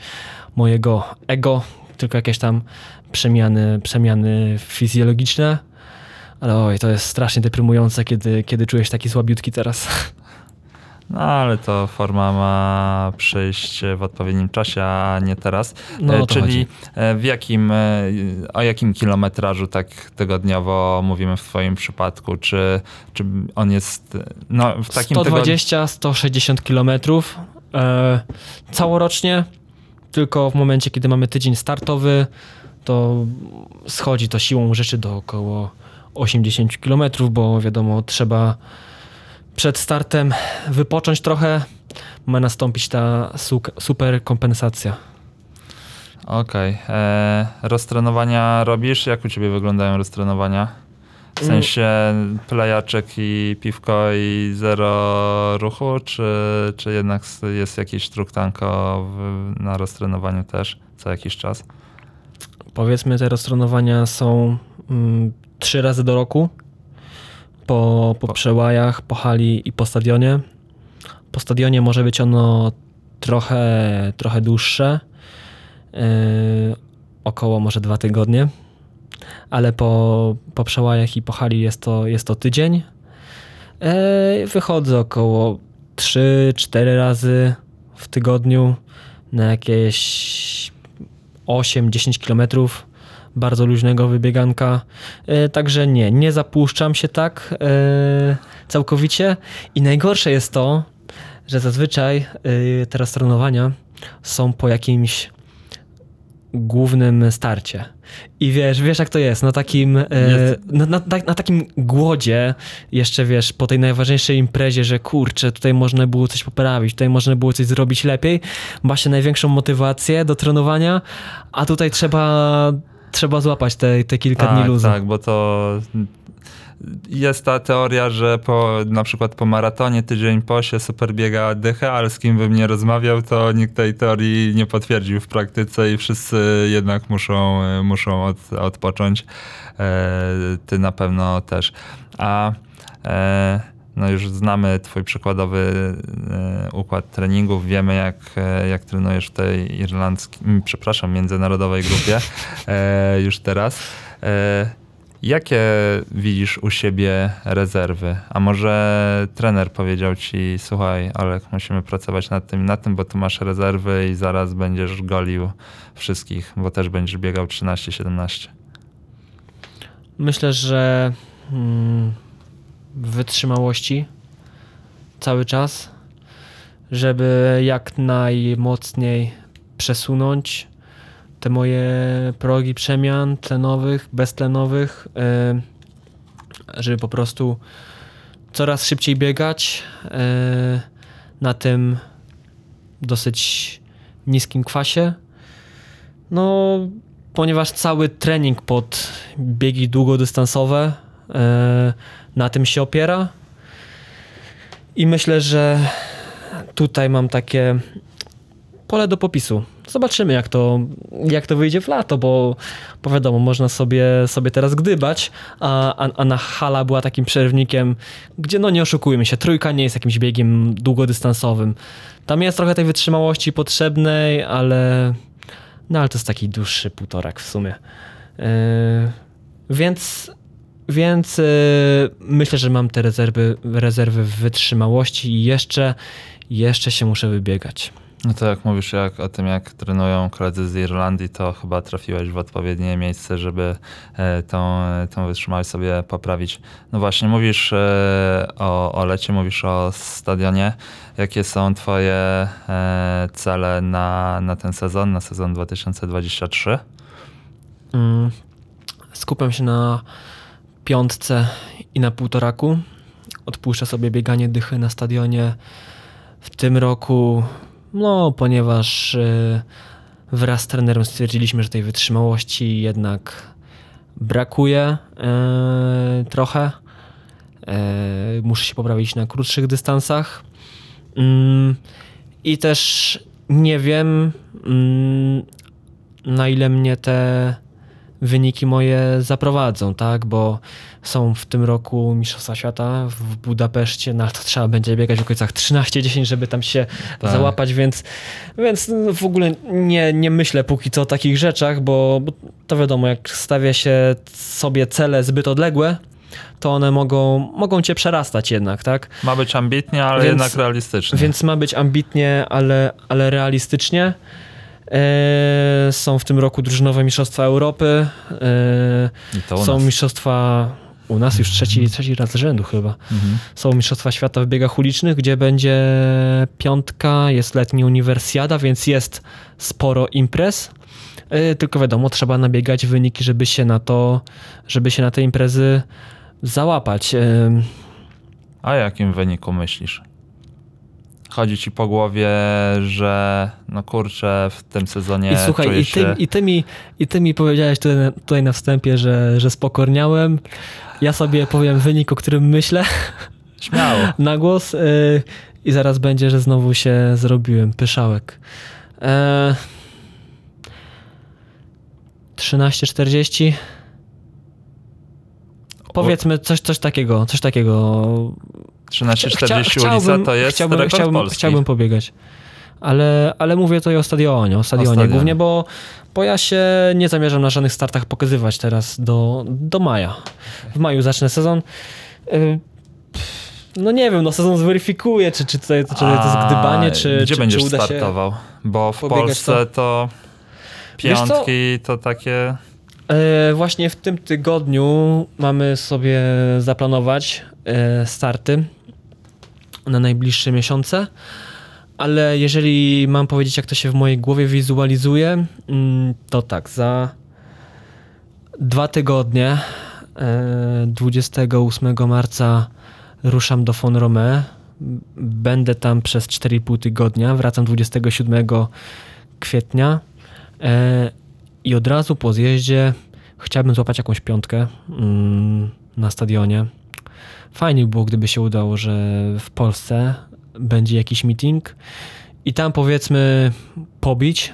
mojego ego, tylko jakieś tam przemiany, przemiany fizjologiczne. Ale oj, to jest strasznie deprymujące, kiedy, kiedy czujesz taki słabiutki teraz. No ale to forma ma przyjść w odpowiednim czasie, a nie teraz. No, E, Czyli chodzi. e, w jakim, e, o jakim kilometrażu tak tygodniowo mówimy w twoim przypadku? Czy, czy on jest no, w takim tygodniu? 120-160 kilometrów całorocznie, tylko w momencie, kiedy mamy tydzień startowy, to schodzi to siłą rzeczy do około 80 kilometrów, bo wiadomo, trzeba przed startem wypocząć trochę, ma nastąpić ta super kompensacja. Okej. E, Roztrenowania robisz? Jak u ciebie wyglądają roztrenowania? W Mm. sensie plejaczek i piwko i zero ruchu, czy, czy jednak jest jakiś struktanko w, na roztrenowaniu też co jakiś czas? Powiedzmy, te roztronowania są mm, trzy razy do roku. Po, po przełajach, po hali i po stadionie. Po stadionie może być ono trochę, trochę dłuższe. Yy, około może dwa tygodnie. Ale po, po przełajach i po hali jest to, jest to tydzień. Yy, wychodzę około 3-4 razy w tygodniu na jakieś 8-10 kilometrów bardzo luźnego wybieganka. E, Także nie, nie zapuszczam się tak e, całkowicie. I najgorsze jest to, że zazwyczaj e, te trenowania są po jakimś głównym starcie. I wiesz, wiesz jak to jest, na takim, e, na, na, na, na takim głodzie, jeszcze wiesz, po tej najważniejszej imprezie, że kurczę, tutaj można było coś poprawić, tutaj można było coś zrobić lepiej, ma się największą motywację do trenowania, a tutaj trzeba, trzeba złapać te, te kilka dni tak, luzu. tak, bo to jest ta teoria, że po, na przykład po maratonie tydzień po się super biega dycha, ale z kim bym nie rozmawiał, to nikt tej teorii nie potwierdził w praktyce i wszyscy jednak muszą, muszą od, odpocząć. E, ty na pewno też. A e, no już znamy twój przykładowy e, układ treningów, wiemy jak, e, jak trenujesz w tej irlandzkiej, przepraszam, międzynarodowej grupie e, już teraz. Jakie widzisz u siebie rezerwy? A może trener powiedział ci, słuchaj, Olek, musimy pracować nad tym, nad tym, bo tu masz rezerwy i zaraz będziesz golił wszystkich, bo też będziesz biegał 13-17. Myślę, że mm, wytrzymałości cały czas, żeby jak najmocniej przesunąć te moje progi przemian tlenowych, beztlenowych, y, żeby po prostu coraz szybciej biegać y, na tym dosyć niskim kwasie. No, ponieważ cały trening pod biegi długodystansowe e, na tym się opiera. I myślę, że tutaj mam takie pole do popisu. Zobaczymy, jak to, jak to wyjdzie w lato, bo, bo wiadomo, można sobie, sobie teraz gdybać, a, a, a na hala była takim przerwnikiem, gdzie no nie oszukujmy się, trójka nie jest jakimś biegiem długodystansowym. Tam jest trochę tej wytrzymałości potrzebnej, ale no ale to jest taki dłuższy półtorak w sumie. Yy, więc więc yy, myślę, że mam te rezerwy, rezerwy wytrzymałości i jeszcze, jeszcze się muszę wybiegać. No to jak mówisz jak, o tym, jak trenują koledzy z Irlandii, to chyba trafiłeś w odpowiednie miejsce, żeby e, tą, e, tą wytrzymałość sobie poprawić. No właśnie, mówisz e, o, o lecie, mówisz o stadionie. Jakie są twoje cele na, na ten sezon, na sezon 2023? Mm, skupiam się na piątce i na półtoraku. Odpuszczę sobie bieganie dychy na stadionie w tym roku, no ponieważ y, wraz z trenerem stwierdziliśmy, że tej wytrzymałości jednak brakuje y, trochę. Y, muszę się poprawić na krótszych dystansach. Mm, I też nie wiem, mm, na ile mnie te wyniki moje zaprowadzą, tak? Bo są w tym roku Mistrzostwa Świata w Budapeszcie, no ale to trzeba będzie biegać w okolicach 13-10, żeby tam się Tak. załapać, więc, więc w ogóle nie, nie myślę póki co o takich rzeczach, bo, bo to wiadomo, jak stawia się sobie cele zbyt odległe, to one mogą, mogą cię przerastać jednak, tak? Ma być ambitnie, ale Więc- jednak realistycznie. Więc ma być ambitnie, ale, ale realistycznie. E, są w tym roku drużynowe Mistrzostwa Europy. E, są nas. mistrzostwa u nas już trzeci, trzeci raz z rzędu chyba. Mhm. Są mistrzostwa świata w biegach ulicznych, gdzie będzie piątka, jest letni uniwersjada, więc jest sporo imprez. E, Tylko wiadomo, trzeba nabiegać wyniki, żeby się na to, żeby się na te imprezy załapać. E, A jakim wyniku myślisz? Chodzi ci po głowie, że no kurczę, w tym sezonie I słuchaj, i ty, się... i, ty mi, i ty mi powiedziałeś tutaj, na- tutaj na wstępie, że, że spokorniałem. Ja sobie powiem wynik, o którym myślę Śmiało. na głos y, i zaraz będzie, że znowu się zrobiłem. Pyszałek. E, 13.40 Powiedzmy coś, coś takiego, coś takiego. 13.40 Chcia- ulica to jest chciałbym, rekord chciałbym, Polski. chciałbym pobiegać. Ale, ale mówię tutaj o stadionie, o stadionie, stadionie. głównie, bo, bo ja się nie zamierzam na żadnych startach pokazywać teraz do, do maja. W maju zacznę sezon. No nie wiem, no sezon zweryfikuje, czy, czy, tutaj, czy to jest A gdybanie, czy, Gdzie czy, będziesz czy uda startował? Bo w Polsce to piątki to takie... E, właśnie w tym tygodniu mamy sobie zaplanować e, starty na najbliższe miesiące, ale jeżeli mam powiedzieć, jak to się w mojej głowie wizualizuje, mm, to tak, za dwa tygodnie, e, 28 marca ruszam do Fon. Będę tam przez 4,5 tygodnia, wracam 27 kwietnia. I od razu po zjeździe chciałbym złapać jakąś piątkę mm, na stadionie. Fajnie by było, gdyby się udało, że w Polsce będzie jakiś meeting i tam powiedzmy pobić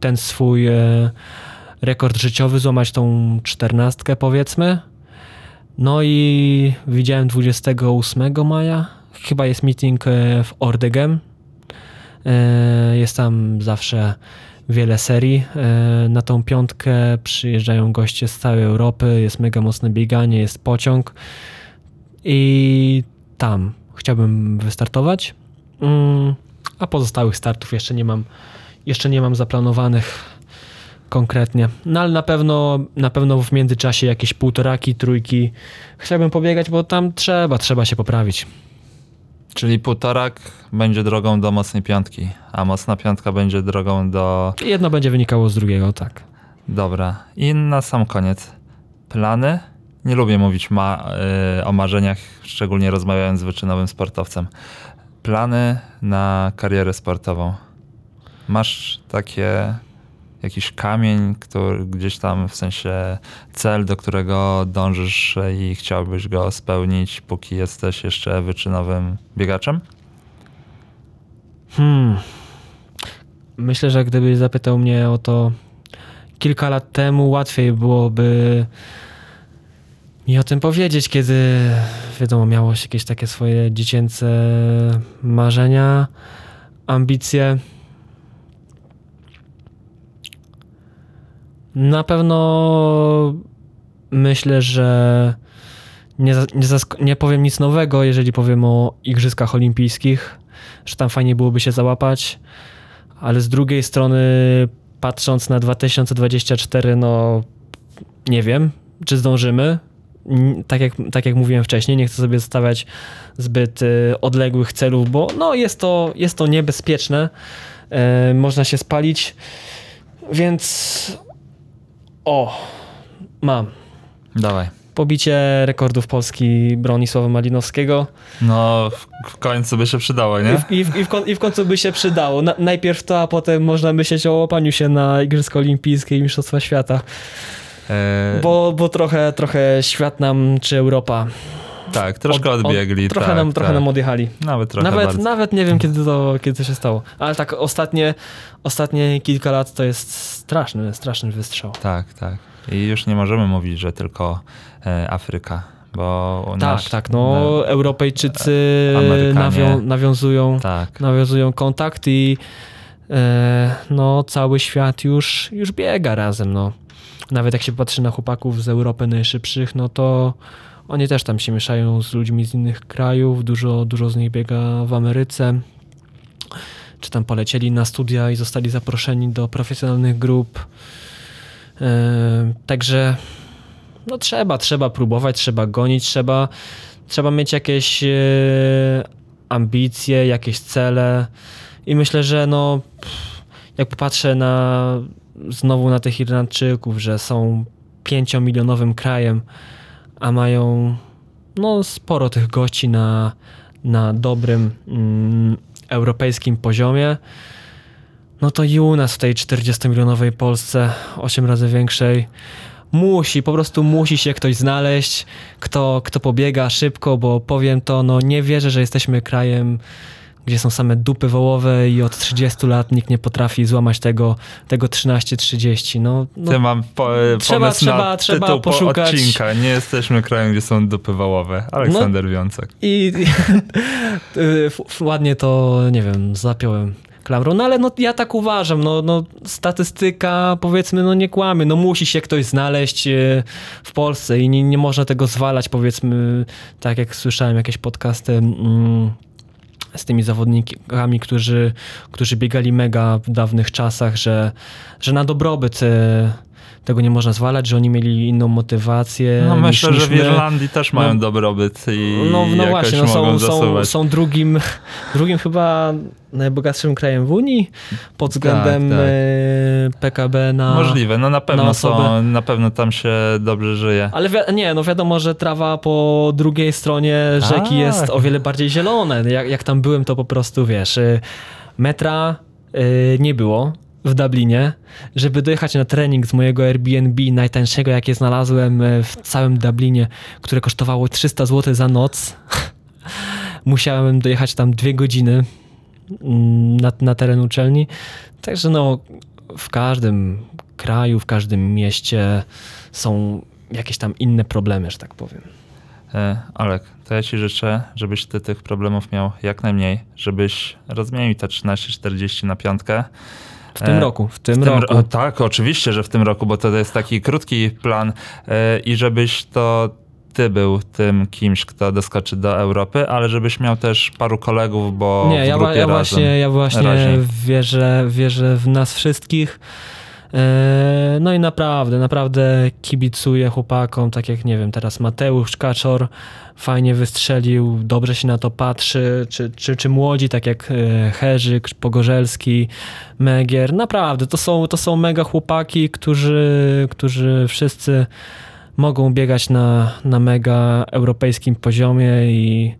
ten swój e, rekord życiowy, złamać tą czternastkę powiedzmy. No i widziałem 28 maja, chyba jest meeting e, w Ordegem. E, Jest tam zawsze wiele serii. E, Na tą piątkę przyjeżdżają goście z całej Europy, jest mega mocne bieganie, jest pociąg i tam chciałbym wystartować. Mm, A pozostałych startów jeszcze nie mam, jeszcze nie mam zaplanowanych konkretnie. No ale na pewno, na pewno w międzyczasie jakieś półtoraki, trójki chciałbym pobiegać, bo tam trzeba, trzeba się poprawić. Czyli półtorak będzie drogą do mocnej piątki, a mocna piątka będzie drogą do... Jedno będzie wynikało z drugiego, tak. Dobra. I na sam koniec. Plany? Nie lubię mówić ma, y, o marzeniach, szczególnie rozmawiając z wyczynowym sportowcem. Plany na karierę sportową. Masz takie jakiś kamień, który gdzieś tam w sensie cel, do którego dążysz i chciałbyś go spełnić, póki jesteś jeszcze wyczynowym biegaczem? Hmm. Myślę, że gdybyś zapytał mnie o to kilka lat temu, łatwiej byłoby mi o tym powiedzieć, kiedy wiadomo, miało jakieś takie swoje dziecięce marzenia, ambicje. Na pewno myślę, że nie, nie, nie powiem nic nowego, jeżeli powiem o Igrzyskach Olimpijskich, że tam fajnie byłoby się załapać, ale z drugiej strony, patrząc na 2024, no nie wiem, czy zdążymy. Tak jak, tak jak mówiłem wcześniej, nie chcę sobie stawiać zbyt y, odległych celów, bo no, jest, to, jest to niebezpieczne. E, można się spalić, więc o, mam. Dawaj. Pobicie rekordów Polski Bronisława Malinowskiego. No, w, w końcu by się przydało, I nie? w, i, w, i, w, kon- I w końcu by się przydało. Na, najpierw to, a potem można myśleć o łapaniu się na Igrzyska Olimpijskie i Mistrzostwa Świata. E, Bo, bo trochę, trochę świat nam, czy Europa. Tak, troszkę od- od- odbiegli. trochę, tak, nam, trochę tak. nam odjechali. Nawet trochę Nawet, bardzo. nawet nie wiem, kiedy to, kiedy to się stało. Ale tak, ostatnie, ostatnie kilka lat to jest straszny, straszny wystrzał. Tak, tak. I już nie możemy mówić, że tylko e, Afryka, bo Tak, nas- tak. No, Europejczycy Amerykanie. nawią, nawiązują tak. nawiązują kontakt i e, no, cały świat już, już biega razem. No. Nawet jak się patrzy na chłopaków z Europy najszybszych, no to Oni też tam się mieszają z ludźmi z innych krajów, dużo, dużo z nich biega w Ameryce. Czy tam polecieli na studia i zostali zaproszeni do profesjonalnych grup. Yy, Także no trzeba, trzeba próbować, trzeba gonić, trzeba, trzeba mieć jakieś e, ambicje, jakieś cele i myślę, że no jak popatrzę na znowu na tych Irlandczyków, że są pięciomilionowym krajem, a mają no sporo tych gości na, na dobrym mm, europejskim poziomie, no to i u nas w tej 40-milionowej Polsce, 8 razy większej, musi, po prostu musi się ktoś znaleźć, kto, kto pobiega szybko, bo powiem to, no nie wierzę, że jesteśmy krajem, gdzie są same dupy wołowe i od 30 lat nikt nie potrafi złamać tego, tego 13-30. No, no Ty mam po, Trzeba- pomysł trzeba- trzeba tytuł poszukać. po odcinka. Nie jesteśmy krajem, gdzie są dupy wołowe. Aleksander Wiącek. I f- f- ładnie to, nie wiem, zapiąłem klamrą, no ale no, ja tak uważam, no, no statystyka powiedzmy, no nie kłamy, no musi się ktoś znaleźć y, w Polsce i nie, nie można tego zwalać powiedzmy, tak jak słyszałem jakieś podcasty mm, z tymi zawodnikami, którzy, którzy biegali mega w dawnych czasach, że, że na dobrobyt y, tego nie można zwalać, że oni mieli inną motywację No myślę, niż że w. Irlandii też mają No. dobrobyt i No, no właśnie, no mogą są, są, są drugim, drugim chyba najbogatszym krajem w Unii pod względem tak. e, PKB na... Możliwe, no na pewno osobę. są, na pewno tam się dobrze żyje. Ale wi- nie, no wiadomo, że trawa po drugiej stronie rzeki Tak. jest o wiele bardziej zielone. Jak, jak tam byłem, to po prostu, wiesz, y, metra y, nie było w Dublinie. Żeby dojechać na trening z mojego Airbnb, najtańszego, jakie znalazłem y, w całym Dublinie, które kosztowało 300 zł za noc, musiałem dojechać tam dwie godziny mm, na, na teren uczelni. Także no, w każdym kraju, w każdym mieście są jakieś tam inne problemy, że tak powiem. E, Alek, to ja ci życzę, żebyś ty tych problemów miał jak najmniej, żebyś rozmienił te 13-40 na piątkę. W tym E, roku, w tym W tym roku. ro- tak, oczywiście, że w tym roku, bo to jest taki krótki plan e, i żebyś to ty był tym kimś, kto doskoczy do Europy, ale żebyś miał też paru kolegów, bo Nie, w ja, ja razem. właśnie, ja właśnie wierzę, wierzę w nas wszystkich. E, No i naprawdę, naprawdę kibicuję chłopakom, tak jak nie wiem, teraz Mateusz Kaczor fajnie wystrzelił, dobrze się na to patrzy, czy, czy, czy młodzi, tak jak e, Herzyk, Pogorzelski, Megier, naprawdę, to są, to są mega chłopaki, którzy, którzy wszyscy mogą biegać na, na mega europejskim poziomie i,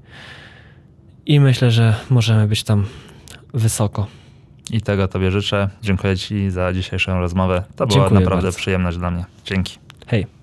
i myślę, że możemy być tam wysoko. I tego tobie życzę. Dziękuję ci za dzisiejszą rozmowę. To była Dziękuję naprawdę bardzo. przyjemność dla mnie. Dzięki. Hej.